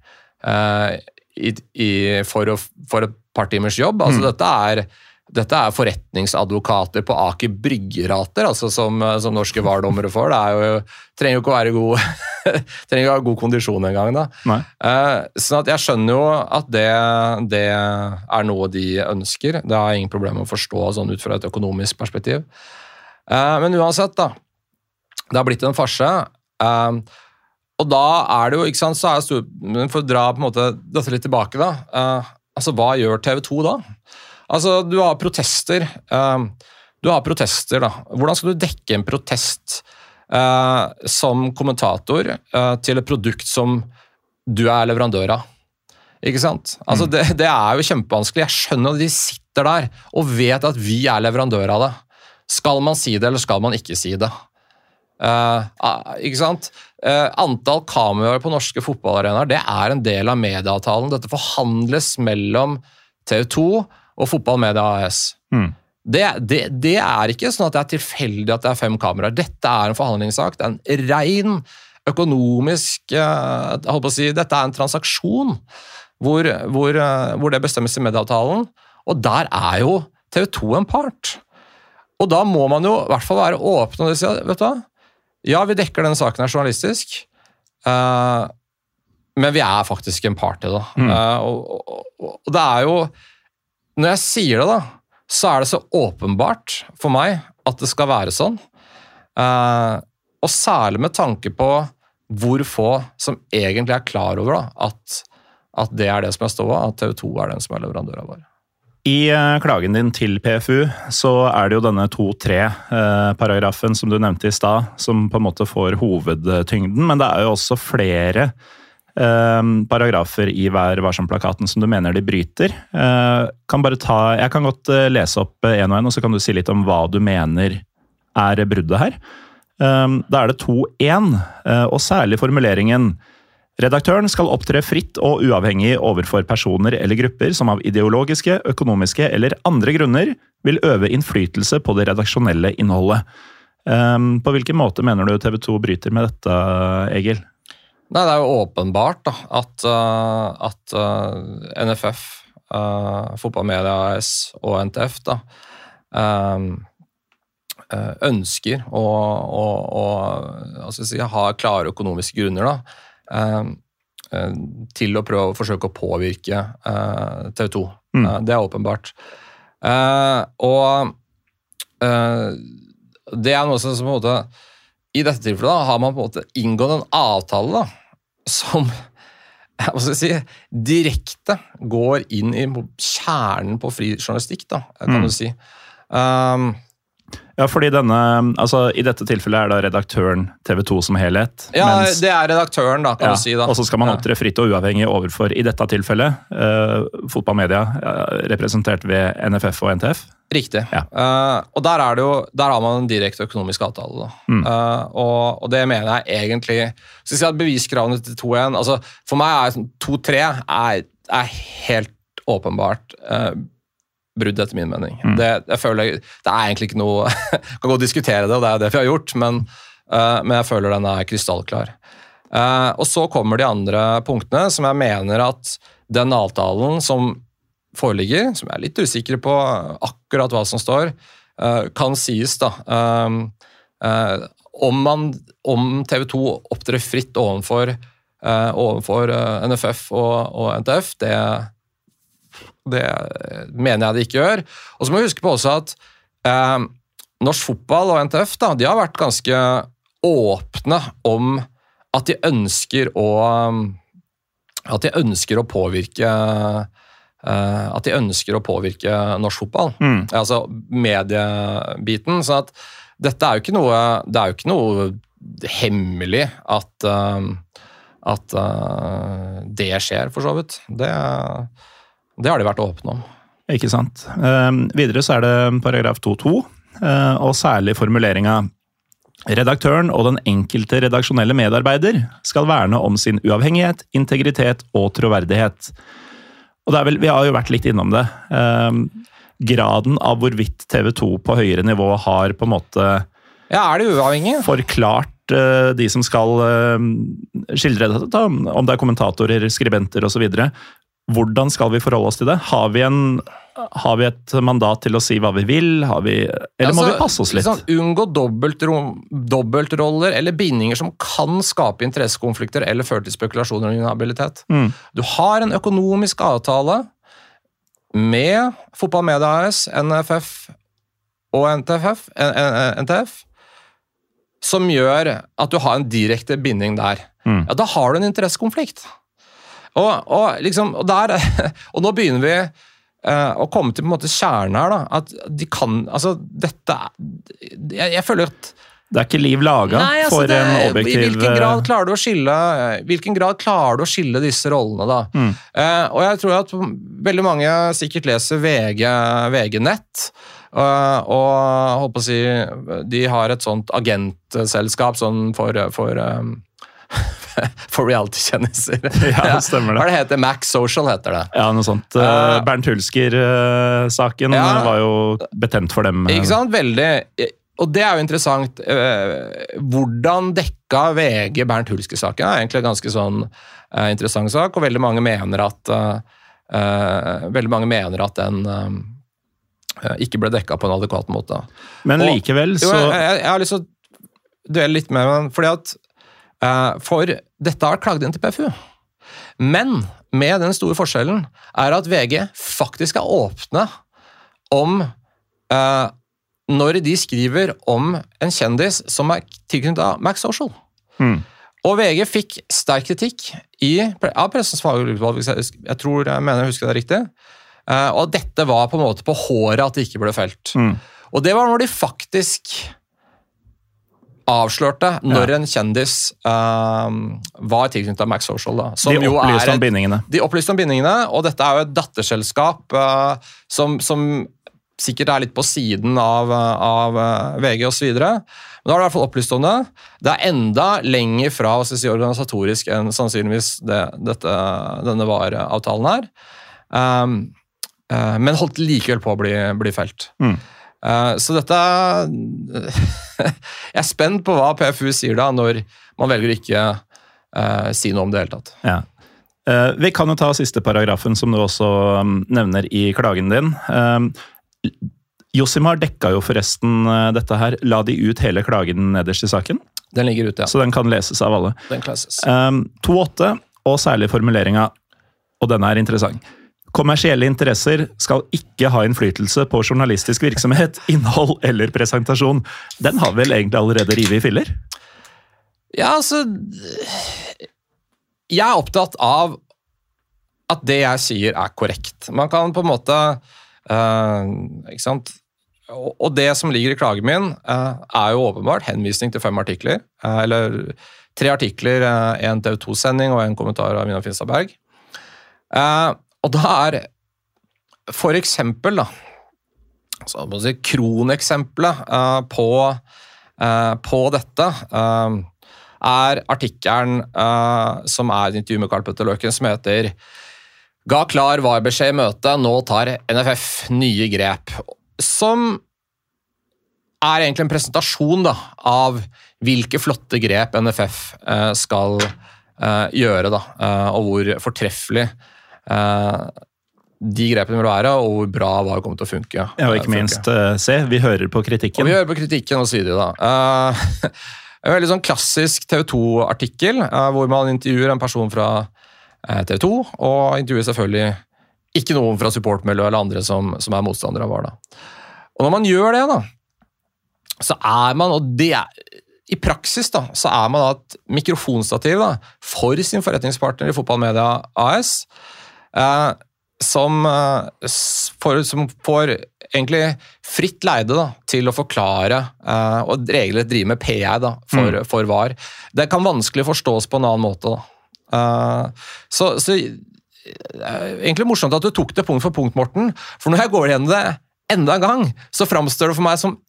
eh, i, i, for, å, for et par timers jobb. Altså, dette, er, dette er forretningsadvokater på Aker Brygge-rater, altså, som, som norske VAR-dommere får. Det er jo, trenger jo ikke å være god, trenger ikke å ha god kondisjon engang. Eh, sånn at jeg skjønner jo at det, det er noe de ønsker. Det har jeg ingen problemer med å forstå sånn ut fra et økonomisk perspektiv. Uh, men uansett, da. Det har blitt en farse. Eh, og da er det jo, ikke sant, så er det For å dra på en måte dette litt tilbake, da. Altså, Hva gjør TV 2 da? Altså, Du har protester. eh, du har protester, da. Hvordan skal du dekke en protest eh, som kommentator eh, til et produkt som du er leverandør av? Ikke sant? Altså, det, det er jo kjempevanskelig. Jeg skjønner at de sitter der og vet at vi er leverandør av det. Skal man si det, eller skal man ikke si det? Eh, ah, ikke sant? Eh, antall kameraer på norske fotballarenaer det er en del av medieavtalen. Dette forhandles mellom TV 2 og Fotballmedia AS. Mm. Det, det, det er ikke sånn at det er tilfeldig at det er fem kameraer. Dette er en forhandlingssak. Det er en ren økonomisk eh, holdt på å si, Dette er en transaksjon. hvor, hvor, hvor det bestemmes i medieavtalen. Og der er jo TV 2 en part. Og da må man jo i hvert fall være åpen og si vet du hva, ja, vi dekker denne saken her journalistisk, uh, men vi er faktisk en part i det. Mm. Uh, og, og, og, og det er jo Når jeg sier det, da, så er det så åpenbart for meg at det skal være sånn. Uh, og særlig med tanke på hvor få som egentlig er klar over da, at, at det er det som er ståa, at TV 2 er den som er leverandøra vår. I eh, klagen din til PFU så er det jo denne 2-3-paragrafen som du nevnte i stad, som på en måte får hovedtyngden, men det er jo også flere eh, paragrafer i Vær varsom-plakaten som du mener de bryter. Eh, kan ta, jeg kan godt eh, lese opp én og én, og så kan du si litt om hva du mener er bruddet her. Eh, da er det 2-1, eh, og særlig formuleringen Redaktøren skal opptre fritt og uavhengig overfor personer eller grupper som av ideologiske, økonomiske eller andre grunner vil øve innflytelse på det redaksjonelle innholdet. Um, på hvilken måte mener du TV 2 bryter med dette, Egil? Nei, Det er jo åpenbart da, at, uh, at uh, NFF, uh, Fotballmedia AS og NTF da, uh, ønsker å, å, å si, ha klare økonomiske grunner da, til å prøve å forsøke å påvirke uh, TV 2. Mm. Uh, det er åpenbart. Og det er noe som på en måte I dette tilfellet da, har man på en måte inngått en avtale da, som hva skal jeg si, direkte går inn i kjernen på fri journalistikk, da, kan Mm. du si. Um, Ja, fordi denne, altså I dette tilfellet er da redaktøren TV 2 som helhet. ja, mens- det er redaktøren, da, kan ja, du si. da. Og så skal man opptre fritt og uavhengig overfor, i dette tilfellet, uh, fotballmedia uh, representert ved NFF og NTF. Riktig. Ja. Uh, og der, er det jo, der har man en direkte økonomisk avtale. Mm. Eh, og, og det mener jeg egentlig Skal jeg si at Beviskravene til 2-1 altså For meg er sånn 2-3 er, er helt åpenbart uh, brudd, etter min mening. Mm. Det, jeg føler, det er egentlig ikke noe Kan godt diskutere det, og det er det vi har gjort, men, uh, men jeg føler den er krystallklar. Uh, og så kommer de andre punktene, som jeg mener at den avtalen som foreligger, som jeg er litt usikker på akkurat hva som står, uh, kan sies, da. Om, man, om TV 2 opptrer fritt overfor, overfor NFF og, og NTF, det, det mener jeg det ikke gjør. Og så må vi huske på også at eh, norsk fotball og NTF da, de har vært ganske åpne om at de ønsker å at de ønsker å påvirke eh, at de ønsker å påvirke norsk fotball. Mm. Altså mediebiten. Så at dette er jo ikke noe Det er jo ikke noe hemmelig at uh, at uh, det skjer, for så vidt. Det, det har de vært åpne om. Ikke sant. Eh, videre så er det paragraf 2-2, eh, og særlig formuleringa Redaktøren og den enkelte redaksjonelle medarbeider skal verne om sin uavhengighet, integritet og troverdighet. Og det er vel, Vi har jo vært litt innom det. Eh, graden av hvorvidt TV 2 på høyere nivå har på en måte Ja, er det uavhengig? forklart eh, de som skal eh, skildre dette, om det er kommentatorer, skribenter osv. Hvordan skal vi forholde oss til det? Har vi, en, har vi et mandat til å si hva vi vil? Har vi, eller må Altså, vi passe oss litt? Sånn, unngå dobbeltroller dobbeltroller eller bindinger som kan skape interessekonflikter eller føre til spekulasjoner og inhabilitet. Mm. Du har en økonomisk avtale med Fotballmedia AS, NFF og NTFF, NTF som gjør at du har en direkte binding der. Mm. Ja, da har du en interessekonflikt. Og, og, liksom, og, der, og nå begynner vi eh, å komme til på en måte kjernen her. da, At de kan Altså, dette Jeg, jeg føler at Det er ikke liv laga altså, for det, en I objektiv hvilken eh, grad klarer du å skille, i hvilken grad klarer du å skille disse rollene, da? Mm. Uh, og jeg tror at veldig mange sikkert leser VG, VG Nett. Uh, og holdt på å si De har et sånt agentselskap sånn for, for um, For reality-kjendiser. Ja, det stemmer det. Hva det heter Max Social, heter det. Ja, noe sånt. Eh, Eh, Bernt Hulsker-saken ja. var jo betent for dem. eh, Ikke sant? Veldig. og det er jo interessant. eh, hvordan dekka VG Bernt Hulsker-saken? er egentlig en ganske sånn uh, interessant sak, og veldig mange mener at uh, eh, veldig mange mener at den eh, ikke ble dekka på en adekvat måte. Men Og- likevel Jo, så jeg, jeg, jeg har lyst til å dvele litt med den, fordi at eh, For dette har klagd inn til PFU. Men med den store forskjellen er at VG faktisk er åpne om eh, når de skriver om en kjendis som er tilknyttet Max Social. Mm. Og VG fikk sterk kritikk i, av Pressens faglige utvalg, hvis jeg, jeg tror jeg mener jeg husker det riktig. Eh, og dette var på en måte på håret at det ikke ble felt. Mm. Og det var når de faktisk avslørte når en kjendis um, var tilknytta Max Social. Da, som De opplyste om bindingene. De opplyste om bindingene, og dette er jo et datterselskap uh, som, som sikkert er litt på siden av, av eh, VG osv. Men da har du i hvert fall opplyst om det. Det er enda lenger fra å si, organisatorisk enn sannsynligvis det, dette, denne VAR-avtalen her. Um, uh, men holdt likevel på å bli, bli felt. Mm. Eh, så dette Jeg er spent på hva PFU sier da, når man velger å ikke uh, si noe om det hele tatt. Ja. Uh, vi kan jo ta siste paragrafen, som du også um, nevner i klagen din. Uh, Josimar dekka jo forresten dette her. La de ut hele klagen nederst i saken, Den ligger ute, ja. så den kan leses av alle. Den leses. Um, 2.8, og særlig formuleringa, og denne er interessant. Kommersielle interesser skal ikke ha innflytelse på journalistisk virksomhet, innhold eller presentasjon. Den har vel egentlig allerede revet i filler? Ja, altså Jeg er opptatt av at det jeg sier, er korrekt. Man kan på en måte eh, Ikke sant? Og, det som ligger i klagen min, eh, er jo åpenbart henvisning til fem artikler. eh, eller tre artikler, en TV 2-sending og en kommentar av Mina Finstad Berg. Og da er for eksempel, da så må jeg si, Kroneksempelet uh, på, uh, på dette uh, er artikkelen som er et intervju med Karl Petter Løken, som heter Ga klar var-beskjed i møtet, nå tar NFF nye grep. Som er egentlig en presentasjon da, av hvilke flotte grep NFF skal gjøre, da, og hvor fortreffelig eh, de grepene vil være, og hvor bra VAR kommer til å funke. Ja, og eh, ikke minst, eh, se, vi hører på Og kritikken. vi hører på kritikken og sier det da. Eh, en veldig sånn klassisk TV 2-artikkel, eh, hvor man intervjuer en person fra eh, TV 2, og intervjuer selvfølgelig ikke noen fra supportmiljøet eller andre som, som er motstandere av VAR. da. Og når man gjør det, da, så er man, og det er i praksis da, så er man da et mikrofonstativ da, for sin forretningspartner i Fotballmedia AS, eh, som, eh, for, som får egentlig fritt leide da, til å forklare eh, og regelrett drive med PR da, for, for VAR. Det kan vanskelig forstås på en annen måte. Eh, så, så egentlig morsomt at du tok det punkt for punkt, Morten. For når jeg går gjennom det enda en gang, så framstår det for meg som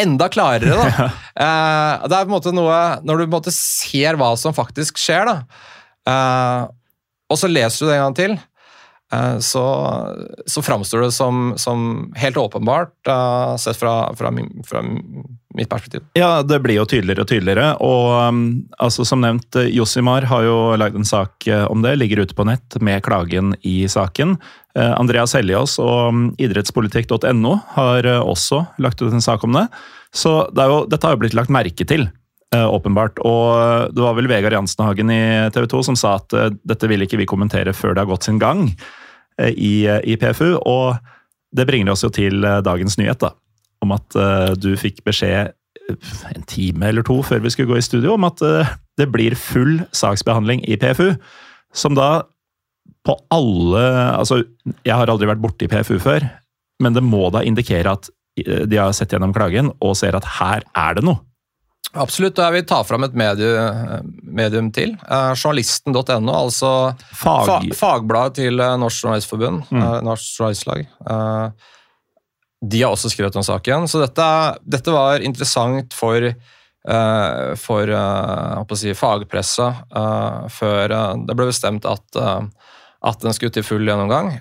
enda klarere. da. Eh, det er på en måte noe, Når du på en måte ser hva som faktisk skjer, da, eh, og så leser du det en gang til, eh, så, så framstår det som, som helt åpenbart, eh, sett fra, fra, min, fra mitt perspektiv. Ja, det blir jo tydeligere og tydeligere. Og um, altså, som nevnt, eh, Josimar har jo lagd en sak eh, om det, ligger ute på nett med klagen i saken. Eh, Andreas Helliås og um, idrettspolitikk.no har eh, også lagt ut en sak om det. Så det jo, dette har jo blitt lagt merke til, eh, åpenbart. Og eh, det var vel Vegard Jansenhagen i TV 2 som sa at eh, dette vil ikke vi kommentere før det har gått sin gang eh, i, i PFU. Og det bringer oss jo til eh, dagens nyhet, da. Om at eh, du fikk beskjed eh, en time eller to før vi skulle gå i studio, om at eh, det blir full saksbehandling i PFU. Som da på alle Altså, jeg har aldri vært borti PFU før, men det må da indikere at eh, de har sett gjennom klagen og ser at her er det noe. Absolutt, og jeg vil ta fram et medie, medium til. Eh, Journalisten.no, altså Fag... fa fagbladet til eh, Norsk Journalistforbund, eh, Norsk Journalistlag. Eh, de har også skrevet om saken, så dette, dette var interessant for, eh, for si, fagpressa før eh, det ble bestemt at, at den skulle til full gjennomgang.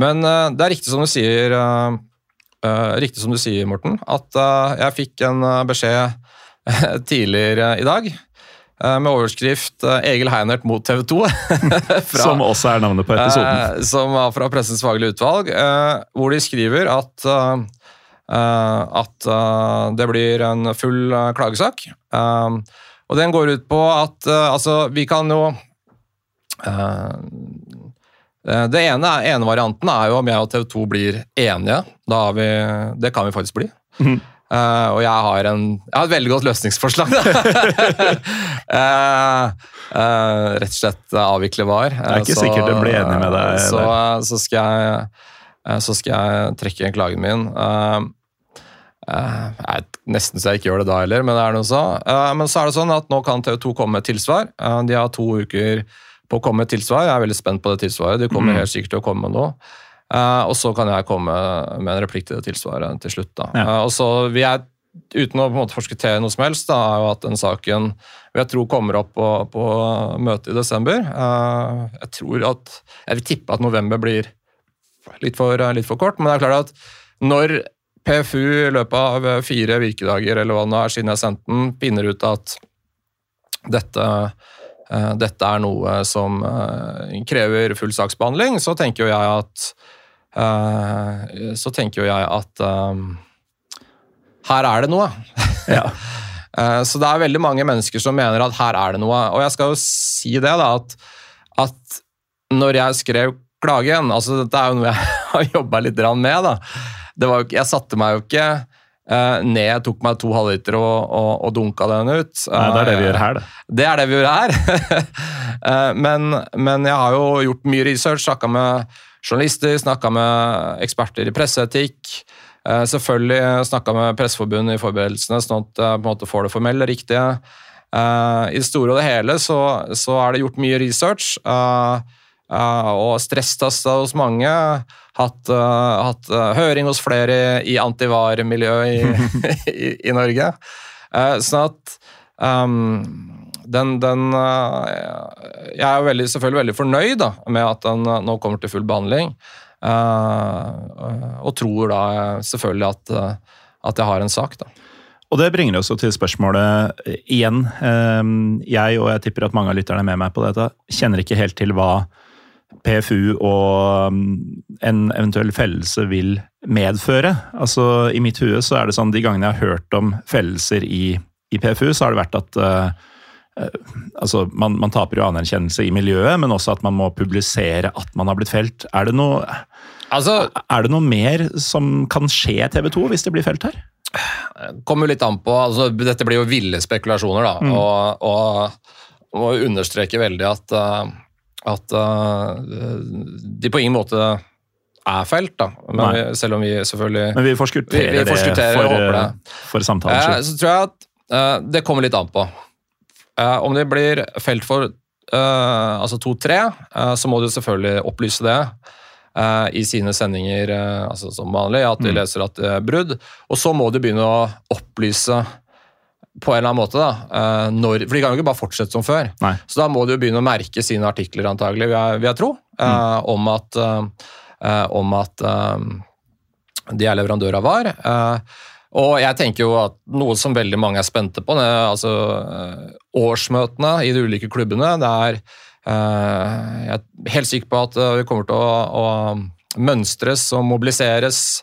Men det er riktig som du sier, eh, riktig som du sier, Morten, at eh, jeg fikk en eh, beskjed eh, tidligere i dag eh, med overskrift eh, 'Egil Heinert mot TV 2'. fra- Som også er navnet på episoden. Eh, som var fra Pressens faglige utvalg, eh, hvor de skriver at, eh, eh, at eh, det blir en full eh, klagesak. Eh, og den går ut på at eh, altså, vi kan jo eh, eh, Det ene, ene varianten er jo om jeg og TV 2 blir enige. Da har vi, det kan vi faktisk bli. Eh, og jeg har, en, jeg har et veldig godt løsningsforslag. uh, uh, rett og slett avvikle VAR. Det er ikke sikkert den blir enig med deg Så, så, skal jeg, eh, så skal jeg trekke klagen min. Eh, eh, jeg, nesten så jeg ikke gjør det da heller, men det er noe så. Eh, men så er det sånn at nå kan TV 2 komme med tilsvar. Eh, de har to uker på å komme med tilsvar. Jeg er veldig spent på det tilsvaret. De kommer Mm. helt sikkert til å komme noe. Eh, og så kan jeg komme med en replikk til det tilsvaret til slutt. Ja. Uh, og så vi er, uten å på en måte forskuttere noe som helst, da, er jo at den saken vil jeg tro kommer opp på, på møtet i desember. Uh, jeg tror at Jeg vil tippe at november blir litt for, litt for kort, men det er klart at når PFU i løpet av fire virkedager eller hva det nå er siden jeg sendte den, finner ut at dette, dette er noe som eh, krever full saksbehandling, så tenker jo jeg at eh, Så tenker jo jeg at eh, her er det noe. Ja. Eh, Så det er veldig mange mennesker som mener at her er det noe. Og jeg skal jo si det, da, at, at når jeg skrev klagen altså Dette er jo noe jeg har jobba litt med. da. Det var jeg satte meg jo ikke eh, ned, tok meg to halvliter og, og, og dunka den ut. Nei, det er det vi gjør her, det. Det er det vi gjør her. uh, men, men jeg har jo gjort mye research, snakka med journalister, snakka med eksperter i presseetikk. Eh, Selvfølgelig snakka med Presseforbundet i forberedelsene, sånn at jeg på en måte får det formelle riktige. Eh, I det store og det hele så, så er det gjort mye research. eh, eh, og stresstesta hos mange. Hatt, eh, hatt eh, høring hos flere i antivar-miljøet i, i, i Norge. Eh, sånn at um, den, den eh, Jeg er veldig, selvfølgelig veldig fornøyd da, med at den eh, nå kommer til full behandling. Eh, og tror da eh, selvfølgelig at, eh, at jeg har en sak, da. Og det bringer oss til spørsmålet eh, igjen. Eh, Jeg, og jeg tipper at mange av lytterne er med meg på dette, kjenner ikke helt til hva PFU og mm, en eventuell fellelse vil medføre. Altså, I mitt hue så er det sånn, de gangene jeg har hørt om fellelser i, i PFU, så har det vært at eh, altså, man, man taper jo anerkjennelse i miljøet, men også at man må publisere at man har blitt felt. Er det noe, Altså, er det noe mer som kan skje TV 2 hvis det blir felt her? kommer jo litt an på altså, Dette blir jo ville spekulasjoner, da. Mm. Og, og må understreke veldig at, eh, at eh, de på ingen måte er feilt, da. Men vi, selv om vi selvfølgelig Men vi forskutterer, Vi- vi forskutterer, det for, eh, det. for samtalens Eh, skyld. så tror jeg at eh, det kommer litt an på. Eh, om det blir felt for eh, altså 2-3, eh, så må du selvfølgelig opplyse det eh, i sine sendinger eh, altså som vanlig, at de Mm. leser at det er brudd. Og så må du begynne å opplyse på en eller annen måte, da, eh, når, for de kan jo ikke bare fortsette som før. Nei. Så da må du jo begynne å merke sine artikler, antagelig, vil jeg, vil jeg tro, eh, om at, eh, om at de er leverandør av VAR. Og jeg tenker jo at noe som veldig mange er spente på, det er altså årsmøtene i de ulike klubbene. Det er Jeg er helt sikker på at vi kommer til å, å mønstres og mobiliseres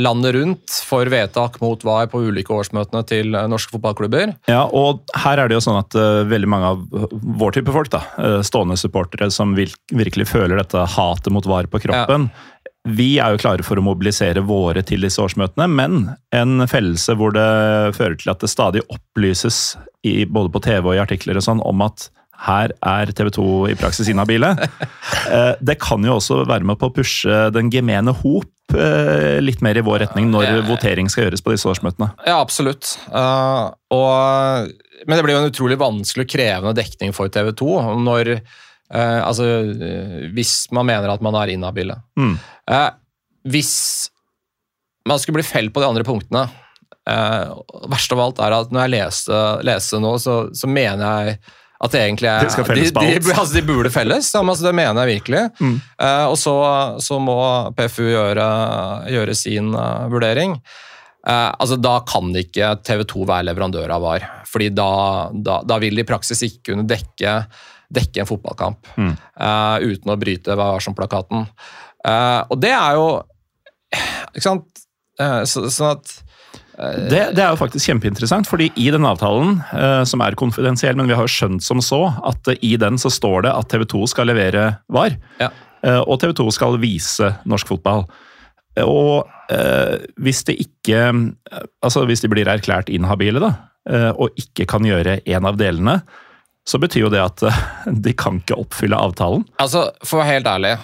landet rundt for vedtak mot VAR på ulike årsmøtene til eh, norske fotballklubber. Ja, og her er det jo sånn at uh, veldig mange av vår type folk, da, uh, stående supportere som virkelig føler dette hatet mot VAR på kroppen, vi er jo klare for å mobilisere våre til disse årsmøtene, men en fellelse hvor det fører til at det stadig opplyses, i, både på TV og i artikler og sånn, om at her er TV 2 i praksis inhabile. Eh, Det kan jo også være med på å pushe den gemene hop eh, litt mer i vår retning når Ja. votering skal gjøres på disse årsmøtene. Ja, absolutt. Uh, og, men det blir jo en utrolig vanskelig og krevende dekning for TV 2 når uh, altså, eh, Hvis man mener at man er inhabile. Mm. Uh, hvis man skulle bli felt på de andre punktene eh, Verst av alt er at når jeg leser, leser nå, så, så mener jeg at det egentlig er De de, de, altså, de burde felles, altså, det mener jeg virkelig. Mm. Uh, og så, så må PFU gjøre, gjøre sin uh, vurdering. Uh, altså, da kan ikke TV 2 være leverandør av VAR, fordi da, da, da vil de i praksis ikke kunne dekke, dekke en fotballkamp Mm. uten å bryte. Eh, og det er jo Ikke sant? Så, sånn at Det, det er jo faktisk kjempeinteressant, fordi i den avtalen, eh, som er konfidensiell, men vi har jo skjønt som så, at eh, i den så står det at TV 2 skal levere VAR, Ja. eh, og TV 2 skal vise norsk fotball. Og hvis det ikke Altså hvis de blir erklært inhabile, da, og ikke kan gjøre en av delene, så betyr jo det at de kan ikke oppfylle avtalen. Altså, For å være helt ærlig,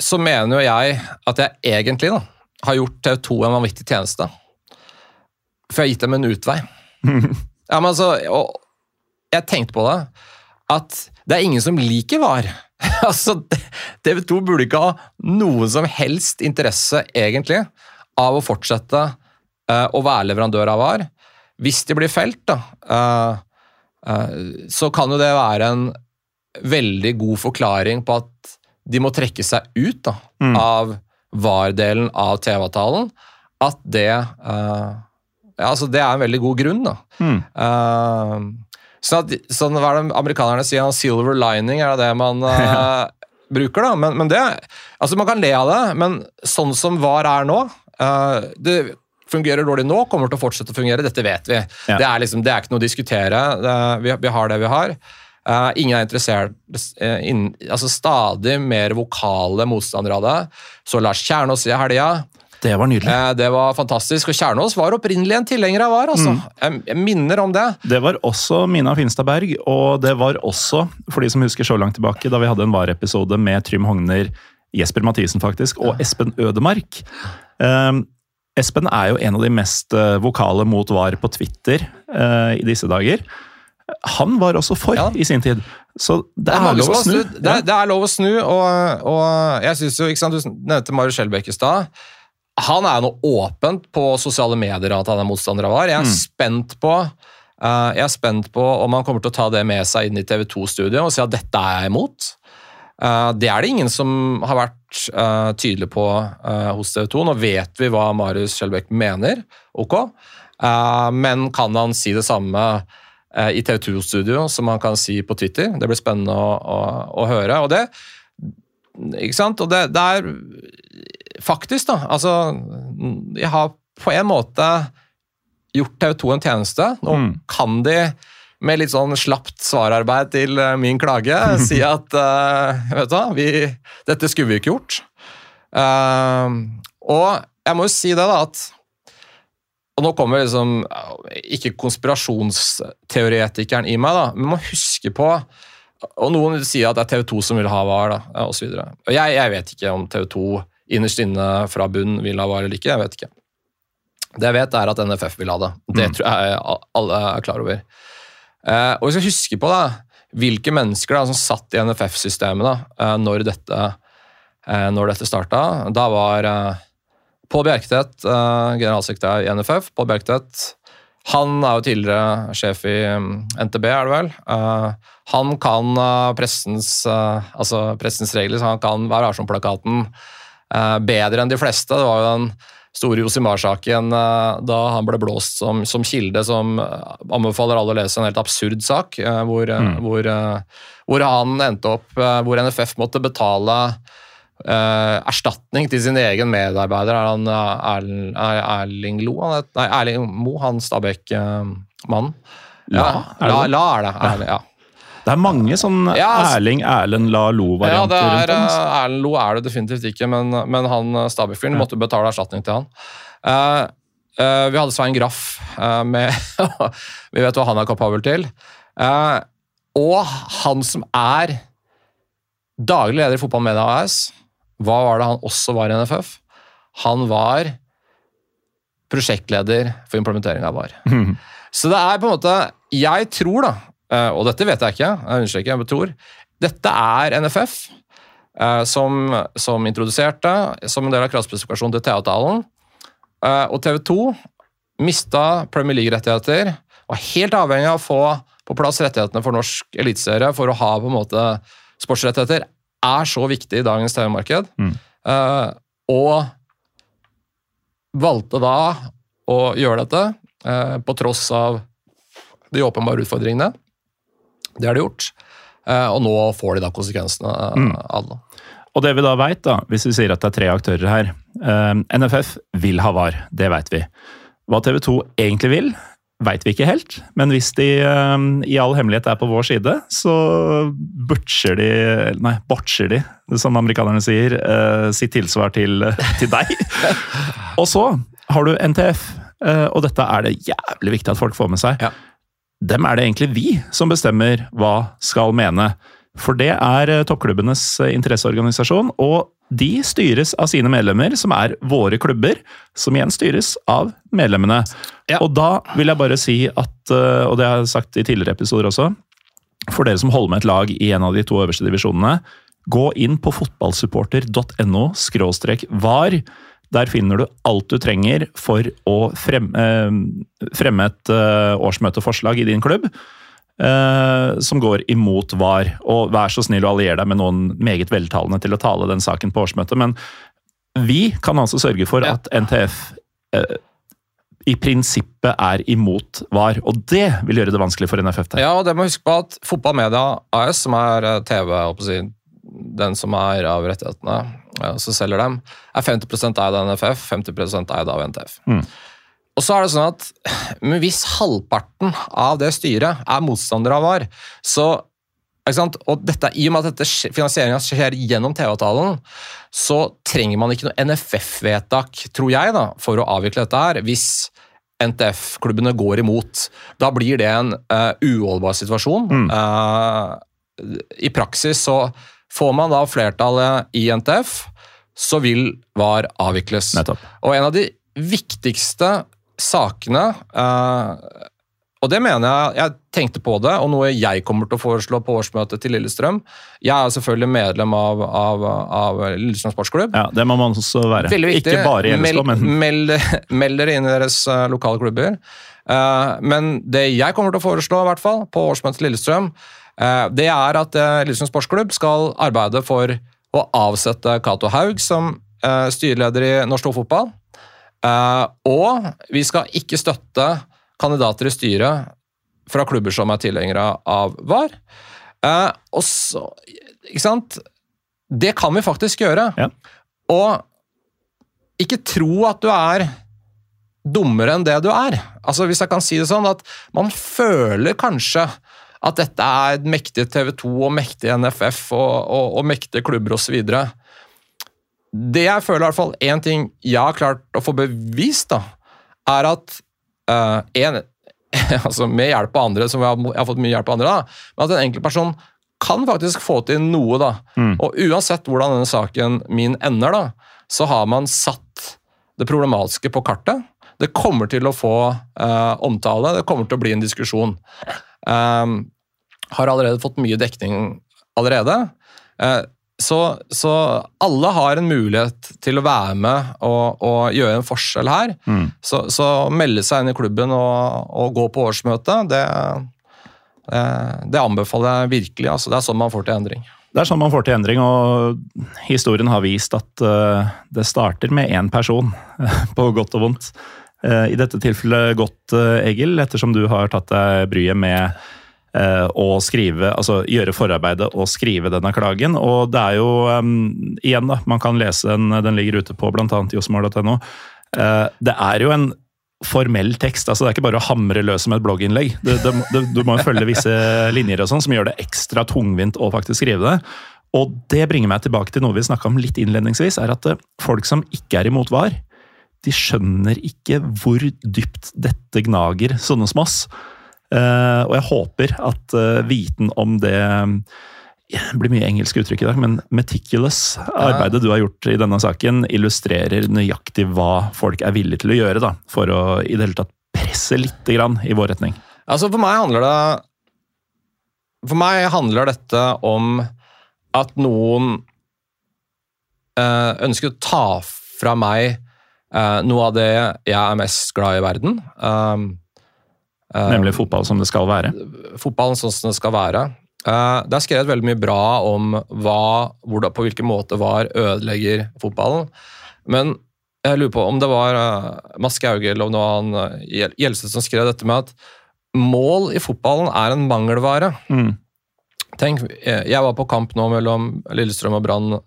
så mener jo jeg at jeg egentlig da, har gjort TV 2 en vanvittig tjeneste. For jeg har gitt dem en utvei. ja, men altså, og jeg tenkte på det, at det er ingen som liker VAR. altså, TV 2 burde ikke ha noen som helst interesse, egentlig, av å fortsette uh, å være leverandør av VAR. Hvis de blir felt, da, uh, uh, så kan jo det være en veldig god forklaring på at de må trekke seg ut da, Mm. av VAR-delen av TV-avtalen. At det ja, altså Det er en veldig god grunn. da. Mm. Uh, sånn at, sånn, hva er det amerikanerne sier? Silver lining, er det det man eh, bruker? da? Men, men det, altså Man kan le av det, men sånn som VAR er nå uh, Det fungerer dårlig nå, kommer til å fortsette å fungere. Dette vet vi. Ja. Det, er liksom, det er ikke noe å diskutere. Det, vi, vi har det vi har. Uh, ingen er interessert uh, in, altså Stadig mer vokale motstandere av det. Så Lars Kjernås i helga. Det var nydelig. Eh, det var fantastisk. Og Kjernås var opprinnelig en tilhenger av VAR. Altså. Jeg, jeg minner om det. Det var også Mina Finstad Berg, og det var også, for de som husker så langt tilbake, da vi hadde en VAR-episode med Trym Hogner, Jesper Mathisen faktisk, og Espen Ødemark. Um, Espen er jo en av de mest eh, vokale mot VAR på Twitter uh, i disse dager. Han var også for Ja. i sin tid, så det, Det er, lov å snu. Det, er, det er lov å snu, og, og jeg synes jo, ikke sant, Du nevnte Marius Skjelbæk i stad. Han er nå åpent på sosiale medier at han er motstander av VAR. Jeg er spent på uh, jeg er spent på om han kommer til å ta det med seg inn i TV 2-studioet og si at dette er jeg imot. Uh, det er det ingen som har vært uh, tydelig på hos TV 2. Nå vet vi hva Marius Skjelbæk mener, ok, men kan han si det samme i TV 2-studio som han kan si på Twitter? Det blir spennende å, å, å høre. Og det, ikke sant? Og det, det er faktisk, da Altså, jeg har på en måte gjort TV 2 en tjeneste. Nå Mm. kan de med litt sånn slapt svararbeid til eh, min klage si at uh, vet du vi, dette skulle vi ikke gjort. Uh, og jeg må jo si det, da, at og nå kommer liksom ikke konspirasjonsteoretikeren i meg, da, men man må huske på Og noen sier at det er TV 2 som vil ha VAR, da. Og jeg, jeg vet ikke om TV 2 innerst inne fra bunn vil ha VAR eller ikke. jeg vet ikke. Det jeg vet, er at NFF vil ha det. Det Mm. tror jeg alle er klar over. Eh, og vi skal huske på da, hvilke mennesker da, som satt i NFF-systemet da, eh, når dette, eh, når dette starta. Da var Pål Bjerketvedt, eh, generalsekretær i NFF. Pål Bjerketet, han er jo tidligere sjef i mm, NTB, er det vel. Han kan pressens, altså pressens regler, så han kan være varsom-plakaten eh, bedre enn de fleste. Det var jo den store Josimar-saken eh, da han ble blåst som, som kilde, som eh, anbefaler alle å lese en helt absurd sak, eh, hvor, eh, Mm. hvor, eh, hvor han endte opp eh, Hvor NFF måtte betale eh, erstatning til sin egen medarbeider. Er han eh, Erling, er Erling Lo? Han het, nei, Erling Mo, han Stabæk-mannen. Ja, La. La er det. Erling, ja. Det er mange sånn Ja, altså- Erling Erlend La Lo-varianter er, rundt om. altså. eh, Erlend Lo er det definitivt ikke, men, men han eh, Stabæk-fyren måtte betale erstatning til han. Uh, uh, vi hadde Svein Graff uh, med Vi vet hva han er kapabel til. Og han som er daglig leder i Fotballmedia AS, hva var det han også var i NFF? Han var prosjektleder for implementering av VAR. Mhm. Så det er på en måte Jeg tror, da, og dette vet jeg ikke, jeg understreker, jeg tror Dette er NFF eh, som, som introduserte som en del av kravspesifikasjonen til TV-avtalen. Eh, Og TV 2 mista Premier League-rettigheter, var helt avhengig av å få på plass rettighetene for norsk eliteserie for å ha på en måte sportsrettigheter, er så viktig i dagens TV-marked. Mm. Eh, og valgte da å gjøre dette eh, på tross av de åpenbare utfordringene. Det har de gjort. Eh, og nå får de da konsekvensene Mm. av det. Og det vi da vet, da, hvis vi sier at det er tre aktører her eh, NFF vil ha VAR, det vet vi. Hva TV 2 egentlig vil, vet vi ikke helt. Men hvis de eh, i all hemmelighet er på vår side, så butcher de Nei, botcher de, som amerikanerne sier, sitt tilsvar til, til deg. og så har du NTF, og dette er det jævlig viktig at folk får med seg. Ja. Dem er det egentlig vi som bestemmer hva skal mene. For det er eh, toppklubbenes eh, interesseorganisasjon, og de styres av sine medlemmer, som er våre klubber, som igjen styres av medlemmene. Ja. Og da vil jeg bare si at, eh, og det har jeg sagt i tidligere episoder også, for dere som holder med et lag i en av de to øverste divisjonene, gå inn på fotballsupporter.no var. Der finner du alt du trenger for å fremme, eh, fremme et eh, årsmøteforslag i din klubb. eh, som går imot VAR. Og vær så snill å alliere deg med noen meget veltalende til å tale den saken på årsmøtet. Men vi kan altså sørge for at NTF i prinsippet er imot VAR. Og det vil gjøre det vanskelig for NFF. der. Ja, og det må huske på at Fotballmedia AS, som er TV, den som er av rettighetene, og som selger dem, er 50 eid av NFF, 50 eid av NTF. Mm. Og så er det sånn at men hvis halvparten av det styret er motstandere av VAR, så? Og dette, I og med at dette finansieringa skjer gjennom TV-avtalen, så trenger man ikke noe NFF-vedtak, tror jeg, da, for å avvikle dette her, hvis NTF-klubbene går imot. Da blir det en uh, uholdbar situasjon. Mm. Uh, I praksis så får man da flertallet i NTF, så vil VAR avvikles. Nettopp. Og en av de viktigste sakene eh, og det mener jeg, jeg tenkte på det, og noe jeg kommer til å foreslå på årsmøtet til Lillestrøm. Jeg er selvfølgelig medlem av, av, av Lillestrøm sportsklubb. Ja, Det må man også være. Veldig viktig. Ikke bare i Lillestrøm, men meld, meld, dere inn i deres eh, lokale klubber. Eh, men det jeg kommer til å foreslå, i hvert fall, på årsmøtet til Lillestrøm, det er at uh, Lillestrøm sportsklubb skal arbeide for å avsette Cato Haug som eh, styreleder i norsk toppfotball. Eh, og vi skal ikke støtte kandidater i styret fra klubber som er tilhengere av VAR. Eh, og så, ikke sant? Det kan vi faktisk gjøre. Ja. Og ikke tro at du er dummere enn det du er. Altså Hvis jeg kan si det sånn, at man føler kanskje at dette er mektige mektig TV 2 og mektig NFF og, og, og mektige klubber osv. Det jeg føler, i hvert fall én ting jeg har klart å få bevist, da, er at uh, en, altså med hjelp av andre, som jeg har, jeg har fått mye hjelp av andre, da, men at en enkeltperson kan faktisk få til noe. da. Mm. Og uansett hvordan denne saken min ender, da, så har man satt det problematiske på kartet. Det kommer til å få uh, omtale, det kommer til å bli en diskusjon. Um, har allerede fått mye dekning allerede. Uh, så, så alle har en mulighet til å være med og, og gjøre en forskjell her. Mm. Så, så melde seg inn i klubben og, og gå på årsmøte, det, det, det anbefaler jeg virkelig. Altså, det er sånn man får til endring. Det er sånn man får til endring, og historien har vist at eh, det starter med én person, på godt og vondt. Eh, I dette tilfellet godt, eh, Egil, ettersom du har tatt deg bryet med eh, å skrive, altså gjøre forarbeidet og skrive denne klagen. Og det er jo, um, igjen da, man kan lese den, den ligger ute på bl.a. josmar.no. Uh, det er jo en formell tekst. altså Det er ikke bare å hamre løs som et blogginnlegg. Det, det, det, du må jo følge visse linjer og sånn som gjør det ekstra tungvint å faktisk skrive det. Og det bringer meg tilbake til noe vi snakka om litt innledningsvis, er at folk som ikke er imot VAR, de skjønner ikke hvor dypt dette gnager sånne som oss. Eh, og jeg håper at eh, viten om det det blir mye engelsk uttrykk i dag, men meticulous, arbeidet du har gjort i denne saken, illustrerer nøyaktig hva folk er villige til å gjøre da, for å i det hele tatt presse litt grann i vår retning. Altså For meg handler det For meg handler dette om at noen eh, ønsker å ta fra meg eh, noe av det jeg er mest glad i i verden. Um, uh, Nemlig fotball som det skal være. fotballen sånn som det skal være. Uh, det er skrevet veldig mye bra om hva, hvordan, på hvilken måte VAR ødelegger fotballen. Men jeg lurer på om det var uh, Mads Skauge eller om det var han uh, som skrev dette med at mål i fotballen er en mangelvare. Mm. Tenk, eh, jeg var på kamp nå mellom Lillestrøm og Brann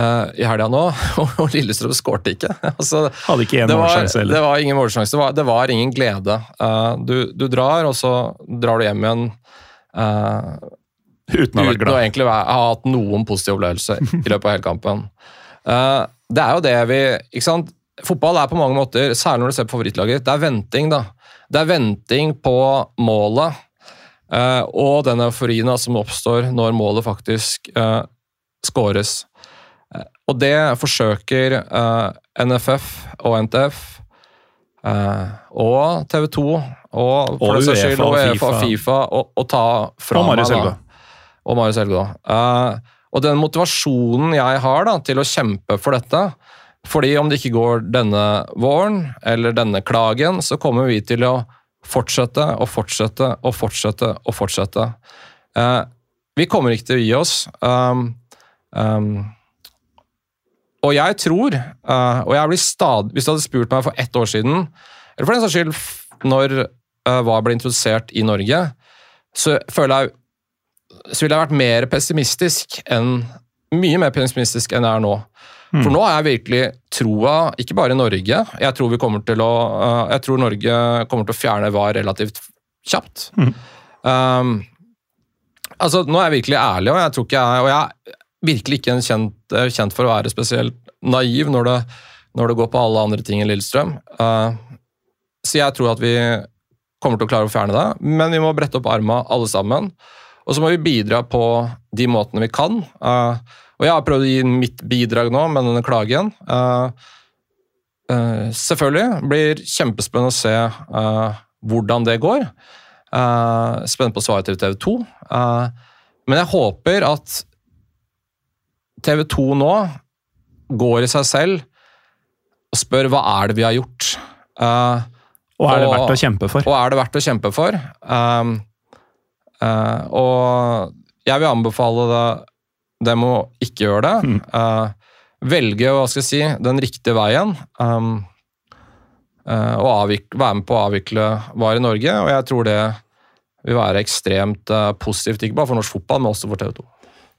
eh, i helga nå, og Lillestrøm skårte ikke. altså, Hadde ikke én det var, det var ingen målsjanse. Det var, det var ingen glede. Uh, du, du drar, og så drar du hjem igjen Uh, Uten å uten å egentlig være, ha hatt noen positiv opplevelse i løpet av hele kampen. Det er jo det vi ikke sant? Fotball er på mange måter, særlig når du ser på favorittlaget, det er venting. da. Det er venting på målet Uh, og den euforien som oppstår når målet faktisk uh, skåres. Eh, og det forsøker eh, NFF og NTF eh, og TV 2 og for Og UEFA skyld. UEFA og FIFA å, ta fra Og Marius. Da. Og Marius Helgaa. Eh, og den motivasjonen jeg har da, til å kjempe for dette fordi om det ikke går denne våren, eller denne klagen, så kommer vi til å fortsette og fortsette og fortsette og fortsette. Eh, vi kommer ikke til å gi oss. Um, um, og jeg tror, uh, og jeg blir stadig Hvis du hadde spurt meg for ett år siden, eller for den saks skyld når uh, hva ble introdusert i Norge, så føler jeg så ville jeg vært mer pessimistisk enn Mye mer pessimistisk enn jeg er nå. For nå har jeg virkelig troa, ikke bare i Norge Jeg tror vi kommer til å uh, Jeg tror Norge kommer til å fjerne VAR relativt kjapt. Um, altså, nå er jeg virkelig ærlig, og jeg tror ikke jeg Og jeg virkelig ikke en kjent, eh, kjent for å være spesielt naiv når det, når det går på alle andre ting enn Lillestrøm. Uh, så jeg tror at vi kommer til å klare å fjerne det, men vi må brette opp arma alle sammen. Og så må vi bidra på de måtene vi kan. Uh, og jeg har prøvd å gi mitt bidrag nå med denne klagen. Uh, selvfølgelig blir kjempespennende å se hvordan det går. Spent på svaret til TV 2. Uh, men jeg håper at TV 2 nå går i seg selv og spør hva er det vi har gjort. Uh, Og er det og- verdt å kjempe for? og er det verdt å kjempe for? Um, uh, og jeg vil anbefale det, dem å ikke gjøre det. Uh, velge hva skal jeg si, den riktige veien. Um, og avvikle, være med på å avvikle VAR i Norge. Og jeg tror det vil være ekstremt positivt, ikke bare for norsk fotball, men også for TV 2.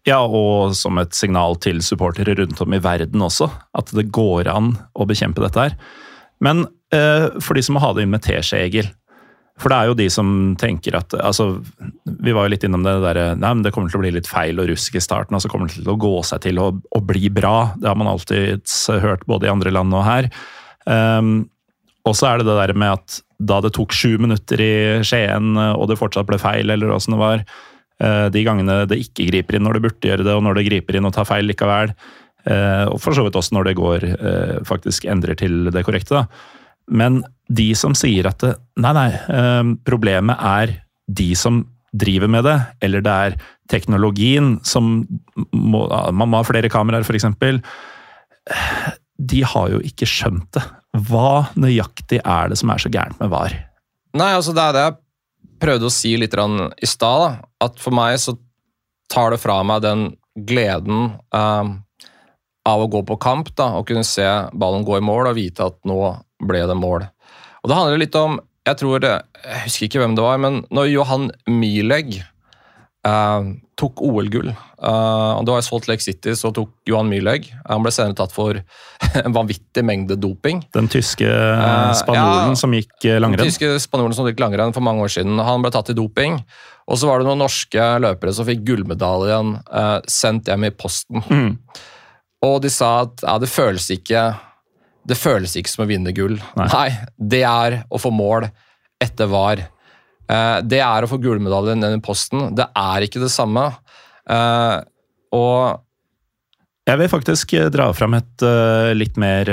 Ja, og som et signal til supportere rundt om i verden også, at det går an å bekjempe dette her. Men eh, for de som må ha det inn med teskje, Egil. For det er jo de som tenker at altså, Vi var jo litt innom det derre Nei, men det kommer til å bli litt feil og rusk i starten, og så kommer det til å gå seg til å, å bli bra. Det har man alltid hørt både i andre land og her. Um, og så er det det der med at da det tok sju minutter i Skien, og det fortsatt ble feil, eller åssen det var, eh, de gangene det ikke griper inn når det burde gjøre det, og når det griper inn og tar feil likevel, eh, og for så vidt også når det går eh, faktisk endrer til det korrekte. Men de som sier at det, nei, nei, eh, problemet er de som driver med det, eller det er teknologien som må, Man må ha flere kameraer, f.eks. De har jo ikke skjønt det. Hva nøyaktig er det som er så gærent med VAR? Nei, altså det er det jeg prøvde å si litt i stad. At for meg så tar det fra meg den gleden eh, av å gå på kamp da, og kunne se ballen gå i mål og vite at nå ble det mål. Og Det handler litt om Jeg tror jeg husker ikke hvem det var, men når Johan Mileg eh, tok OL-gull Uh, og Det var i Salt Lake City, så tok Johan Myhlegg. Han ble senere tatt for en vanvittig mengde doping. Den tyske spanjolen uh, ja. som gikk langrenn? Den tyske spanjolen som gikk langrenn for mange år siden, han ble tatt i doping. Og så var det noen norske løpere som fikk gullmedaljen eh, sendt hjem i posten. Mm. Og de sa at ja, det føles ikke det føles ikke som å vinne gull. Nei. Nei, det er å få mål etter VAR. Eh, det er å få gullmedalje ned i posten. Det er ikke det samme. Eh, og Jeg vil faktisk eh, dra fram et litt mer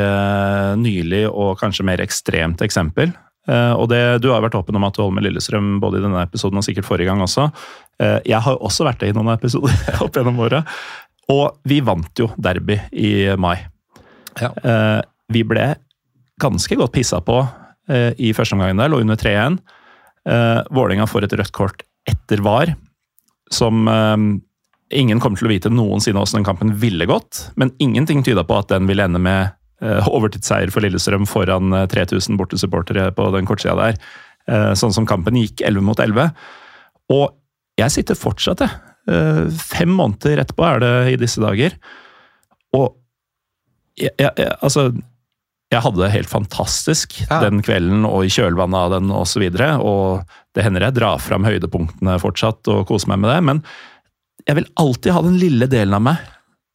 nylig og kanskje mer ekstremt eksempel. Og det, Du har vært åpen om at du holder med Lillestrøm både i denne episoden og sikkert forrige gang også. Jeg har også vært det i noen episoder opp gjennom åra. Og vi vant jo derby i mai. Ja. Vi ble ganske godt pissa på i første omgang der, lå under 3-1. Uh, Vålerenga får et rødt kort etter VAR, som uh, ingen kommer til å vite noensinne hvordan den kampen ville gått. Men ingenting tyda på at den ville ende med uh, overtidsseier for Lillestrøm foran uh, 3000 bortesupportere på den kortsida der. Sånn som kampen gikk 11 mot 11. Og jeg sitter fortsatt, jeg. Fem måneder etterpå er det i disse dager. Og jeg, jeg, jeg, altså jeg hadde det helt fantastisk Ja. den kvelden og i kjølvannet av den osv. Og, så og det hender jeg drar fram høydepunktene fortsatt og koser meg med det. Men jeg vil alltid ha den lille delen av meg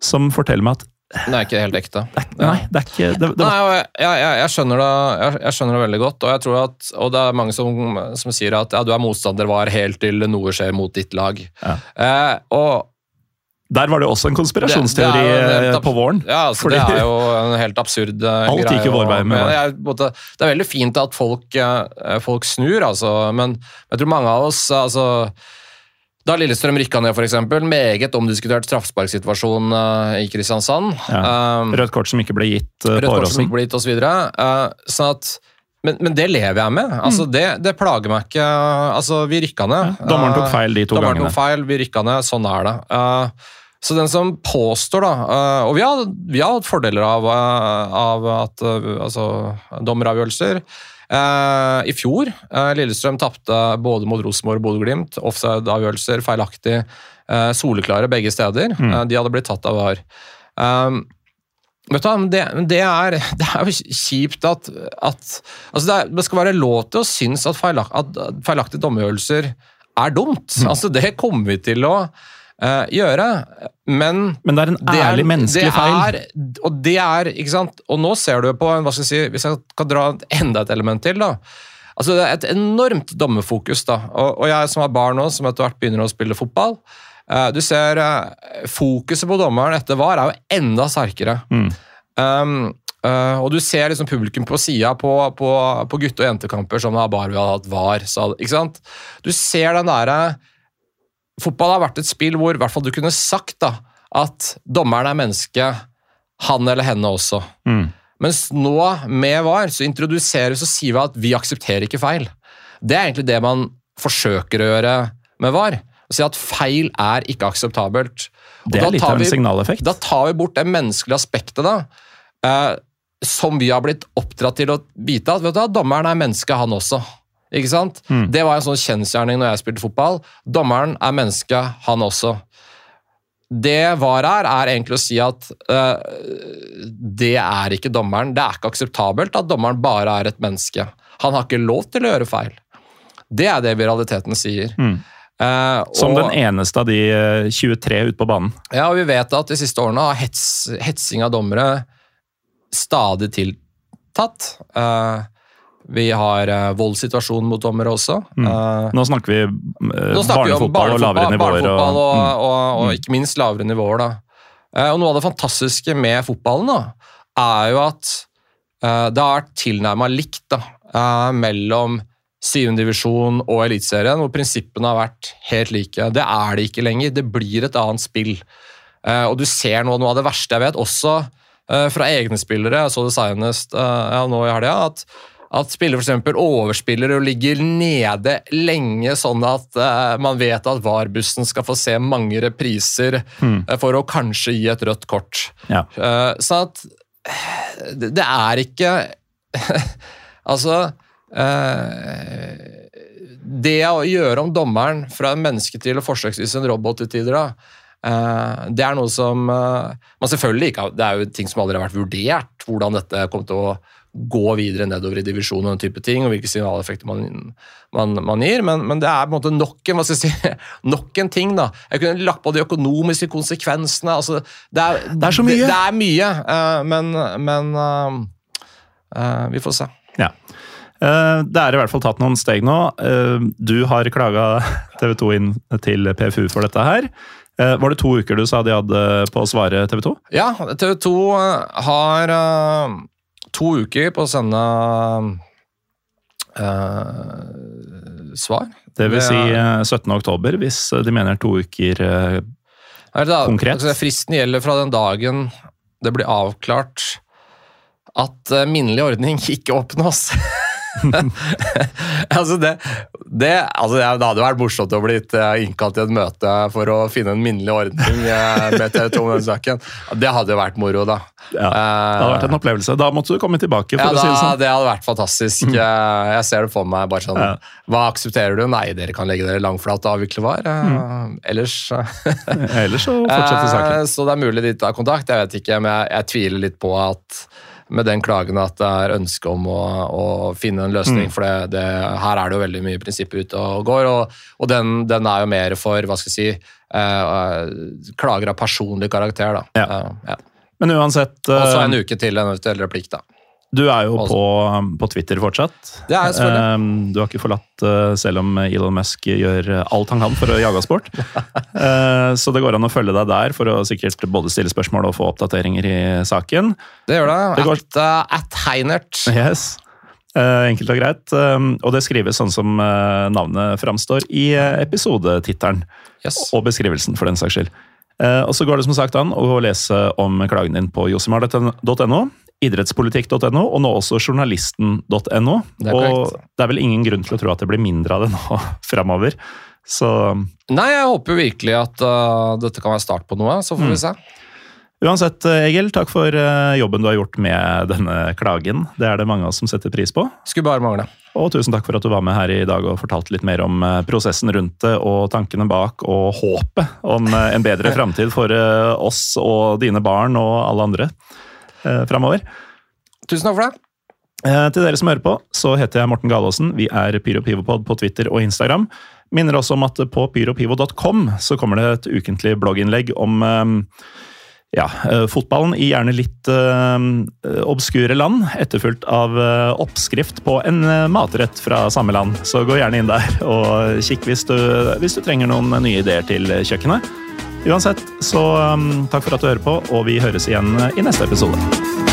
som forteller meg at Det er ikke helt ekte. det nei, det er ikke det, det, Nei, jeg, jeg, jeg, skjønner jeg, jeg skjønner det veldig godt, og jeg tror at, og det er mange som, som sier at ja, du er motstander var helt til noe skjer mot ditt lag. Ja. Eh, og Der var det også en konspirasjonsteori Det- det er en eh, på våren. Ja, altså, det er jo en helt absurd greie. Alt gikk jo vår vei med det, måte, Det er veldig fint at folk, eh, folk snur, altså, men jeg tror mange av oss altså, Da Lillestrøm rykka ned, f.eks., meget omdiskutert straffesparksituasjon uh, i Kristiansand. Ja. Rødt kort som ikke ble gitt uh, Rødt kort som ikke ble gitt, osv. Uh, sånn at men, men det lever jeg med. Altså, det, det plager meg ikke. Altså, vi rykka ned. Ja, Dommeren tok Uh, feil de to Dommeren gangene. tok feil, vi rykka ned. Sånn er det. Uh, så den som påstår, da uh, Og vi har, vi har hatt fordeler av, uh, av at uh, altså, dommeravgjørelser. Uh, I fjor uh, Lillestrøm tapte både mot Rosenborg og Bodø-Glimt. Offside-avgjørelser feilaktig. Uh, soleklare begge steder. Mm. De hadde blitt tatt av VAR. Um, Vet du det, det, er, det er jo kjipt at, at altså det, er, det skal være lov til å synes at, feilak, at feilaktige dommergjørelser er dumt. Altså Det kommer vi til å eh, gjøre, men Men det er en det er- ærlig menneskelig det feil. Er, og det er, ikke sant Og nå ser du på en, hva skal jeg si, Hvis jeg kan dra enda et element til, da. Altså Det er et enormt dommerfokus. da, og, og jeg som har barn nå, som etter hvert begynner å spille fotball uh, Du ser uh, fokuset på dommeren etter VAR er jo enda sterkere. Mm. Um, Uh, og du ser liksom publikum på sida på, på, på gutte- og jentekamper som da bare vi hadde hatt VAR. Så, ikke sant? Du ser den derre Fotball har vært et spill hvor hvert fall du kunne sagt da, at dommeren er menneske, han eller henne også. Mm. Mens nå, med VAR, så introduserer vi sier vi at vi aksepterer ikke feil. Det er egentlig det man forsøker å gjøre med VAR. Å si at feil er ikke akseptabelt. Og Det er litt av en vi- signaleffekt. Da tar vi bort det menneskelige aspektet, da. Eh, som vi har blitt oppdratt til å vite at vet du, dommeren er menneske, han også. Ikke sant? Mm. Det var en sånn kjensgjerning når jeg spilte fotball. Dommeren er menneske, han også. Det VAR her, er egentlig å si at uh, det er ikke dommeren. Det er ikke akseptabelt at dommeren bare er et menneske. Han har ikke lov til å gjøre feil. Det er det vi i realiteten sier. Mm. Uh, Som og- den eneste av de eh, 23 ute på banen. ja, og vi vet at de siste årene har hets, hetsing av dommere stadig tiltatt. Eh, vi har uh, voldssituasjonen mot dommere også. Mm. Uh, Nå snakker vi uh, nå snakker vi barnefotball og lavere nivåer. barnefotball og, mm. og, og, Mm. ikke minst lavere nivåer. Da. Eh, og noe av det fantastiske med fotballen da, er jo at eh, det har vært tilnærma likt da, eh, mellom 7. divisjon og Eliteserien, hvor prinsippene har vært helt like. Det er det ikke lenger. Det blir et annet spill. Eh, og du ser nå noe av det verste jeg vet, også eh, fra egne spillere. Jeg så det senest eh, ja, nå i helga. at at spillere f.eks. overspiller og ligger nede lenge, sånn at uh, man vet at VAR-bussen skal få se mange repriser Mm. uh, for å kanskje gi et rødt kort. Ja. Uh, sånn at det, det er ikke Altså Det å gjøre om dommeren fra en menneske til og forsøksvis en robot til tider, da, Uh, det er noe som uh, man selvfølgelig ikke har Det er jo ting som aldri har vært vurdert, hvordan dette kom til å gå videre nedover i divisjonen og den type ting, og hvilke signaleffekter man, man, man gir, men, men det er på en måte nok en, si, nok en ting. da. Jeg kunne lagt på de økonomiske konsekvensene. altså Det er, Det er så mye. Det, det er mye, uh, men, men uh, uh, vi får se. Ja. Det er i hvert fall tatt noen steg nå. Du har klaga TV 2 inn til PFU for dette her. Var det to uker du sa de hadde på å svare TV 2? Ja, TV 2 har to uker på å sende uh, svar. Det vil si er- eh, 17. oktober, hvis de mener to uker eh, Eller da, Konkret? altså, Fristen gjelder fra den dagen det blir avklart at uh, minnelig ordning ikke oppnås. altså det, Det, altså, det hadde vært morsomt å bli eh, innkalt til et møte for å finne en minnelig ordning eh, med TV 2 om den saken. Det hadde jo vært moro, da. Ja, det hadde vært en opplevelse. Da måtte du komme tilbake. for Ja, da, det sånn. det hadde vært fantastisk. Jeg, jeg ser det for meg. bare sånn, Ja. Hva aksepterer du? Nei, dere kan legge dere langflat og avvikle VAR. Mm. Ellers Ellers så fortsetter saken. Eh, Så det er mulig de tar kontakt. Jeg vet ikke, men jeg, jeg tviler litt på at med den klagen at det er ønske om å, å finne en løsning. Mm. For det, det, her er det jo veldig mye prinsipper ute og går, og, og den, den er jo mer for hva skal jeg si, eh, eh, klager av personlig karakter. da. Ja. Eh, ja. Men uansett, Og så eh, en uke til en eventuell replikk, da. Du er jo på, på Twitter fortsatt. Det er jeg selvfølgelig. Eh, Du har ikke forlatt, eh, selv om Elon Musk gjør alt han kan for å jage oss bort. Eh, Så det går an å følge deg der for å sikkert både stille spørsmål og få oppdateringer i saken. Det gjør det. Det går- At, uh, at Heinert. Yes. Enkelt og greit. Eh, Og det skrives sånn som navnet framstår i episodetittelen. Yes. Og beskrivelsen, for den saks skyld. Og så går det som sagt an å lese om klagen din på josimar.no, idrettspolitikk.no og nå også journalisten.no. Og korrekt. det er vel ingen grunn til å tro at det blir mindre av det nå framover. Så Nei, jeg håper virkelig at uh, dette kan være start på noe, så får vi se. uansett, eh, Egil, takk for uh, jobben du har gjort med denne klagen. Det er det mange av oss som setter pris på. Skulle bare mangle. Og tusen takk for at du var med her i dag og fortalte litt mer om uh, prosessen rundt det, og tankene bak, og håpet om eh, en bedre framtid for eh, oss og dine barn og alle andre eh, framover. Tusen takk for det. Eh, Til dere som hører på, så heter jeg Morten Galaasen. Vi er PyroPivopod på Twitter og Instagram. Minner også om at på pyropivo.com så kommer det et ukentlig blogginnlegg om eh, ja, eh, fotballen i gjerne litt uh, obskure land, etterfulgt av uh, oppskrift på en uh, matrett fra samme land. Så gå gjerne inn der og kikk hvis du, hvis du trenger noen nye ideer til kjøkkenet. Uansett, så um, takk for at du hører på, og vi høres igjen i neste episode.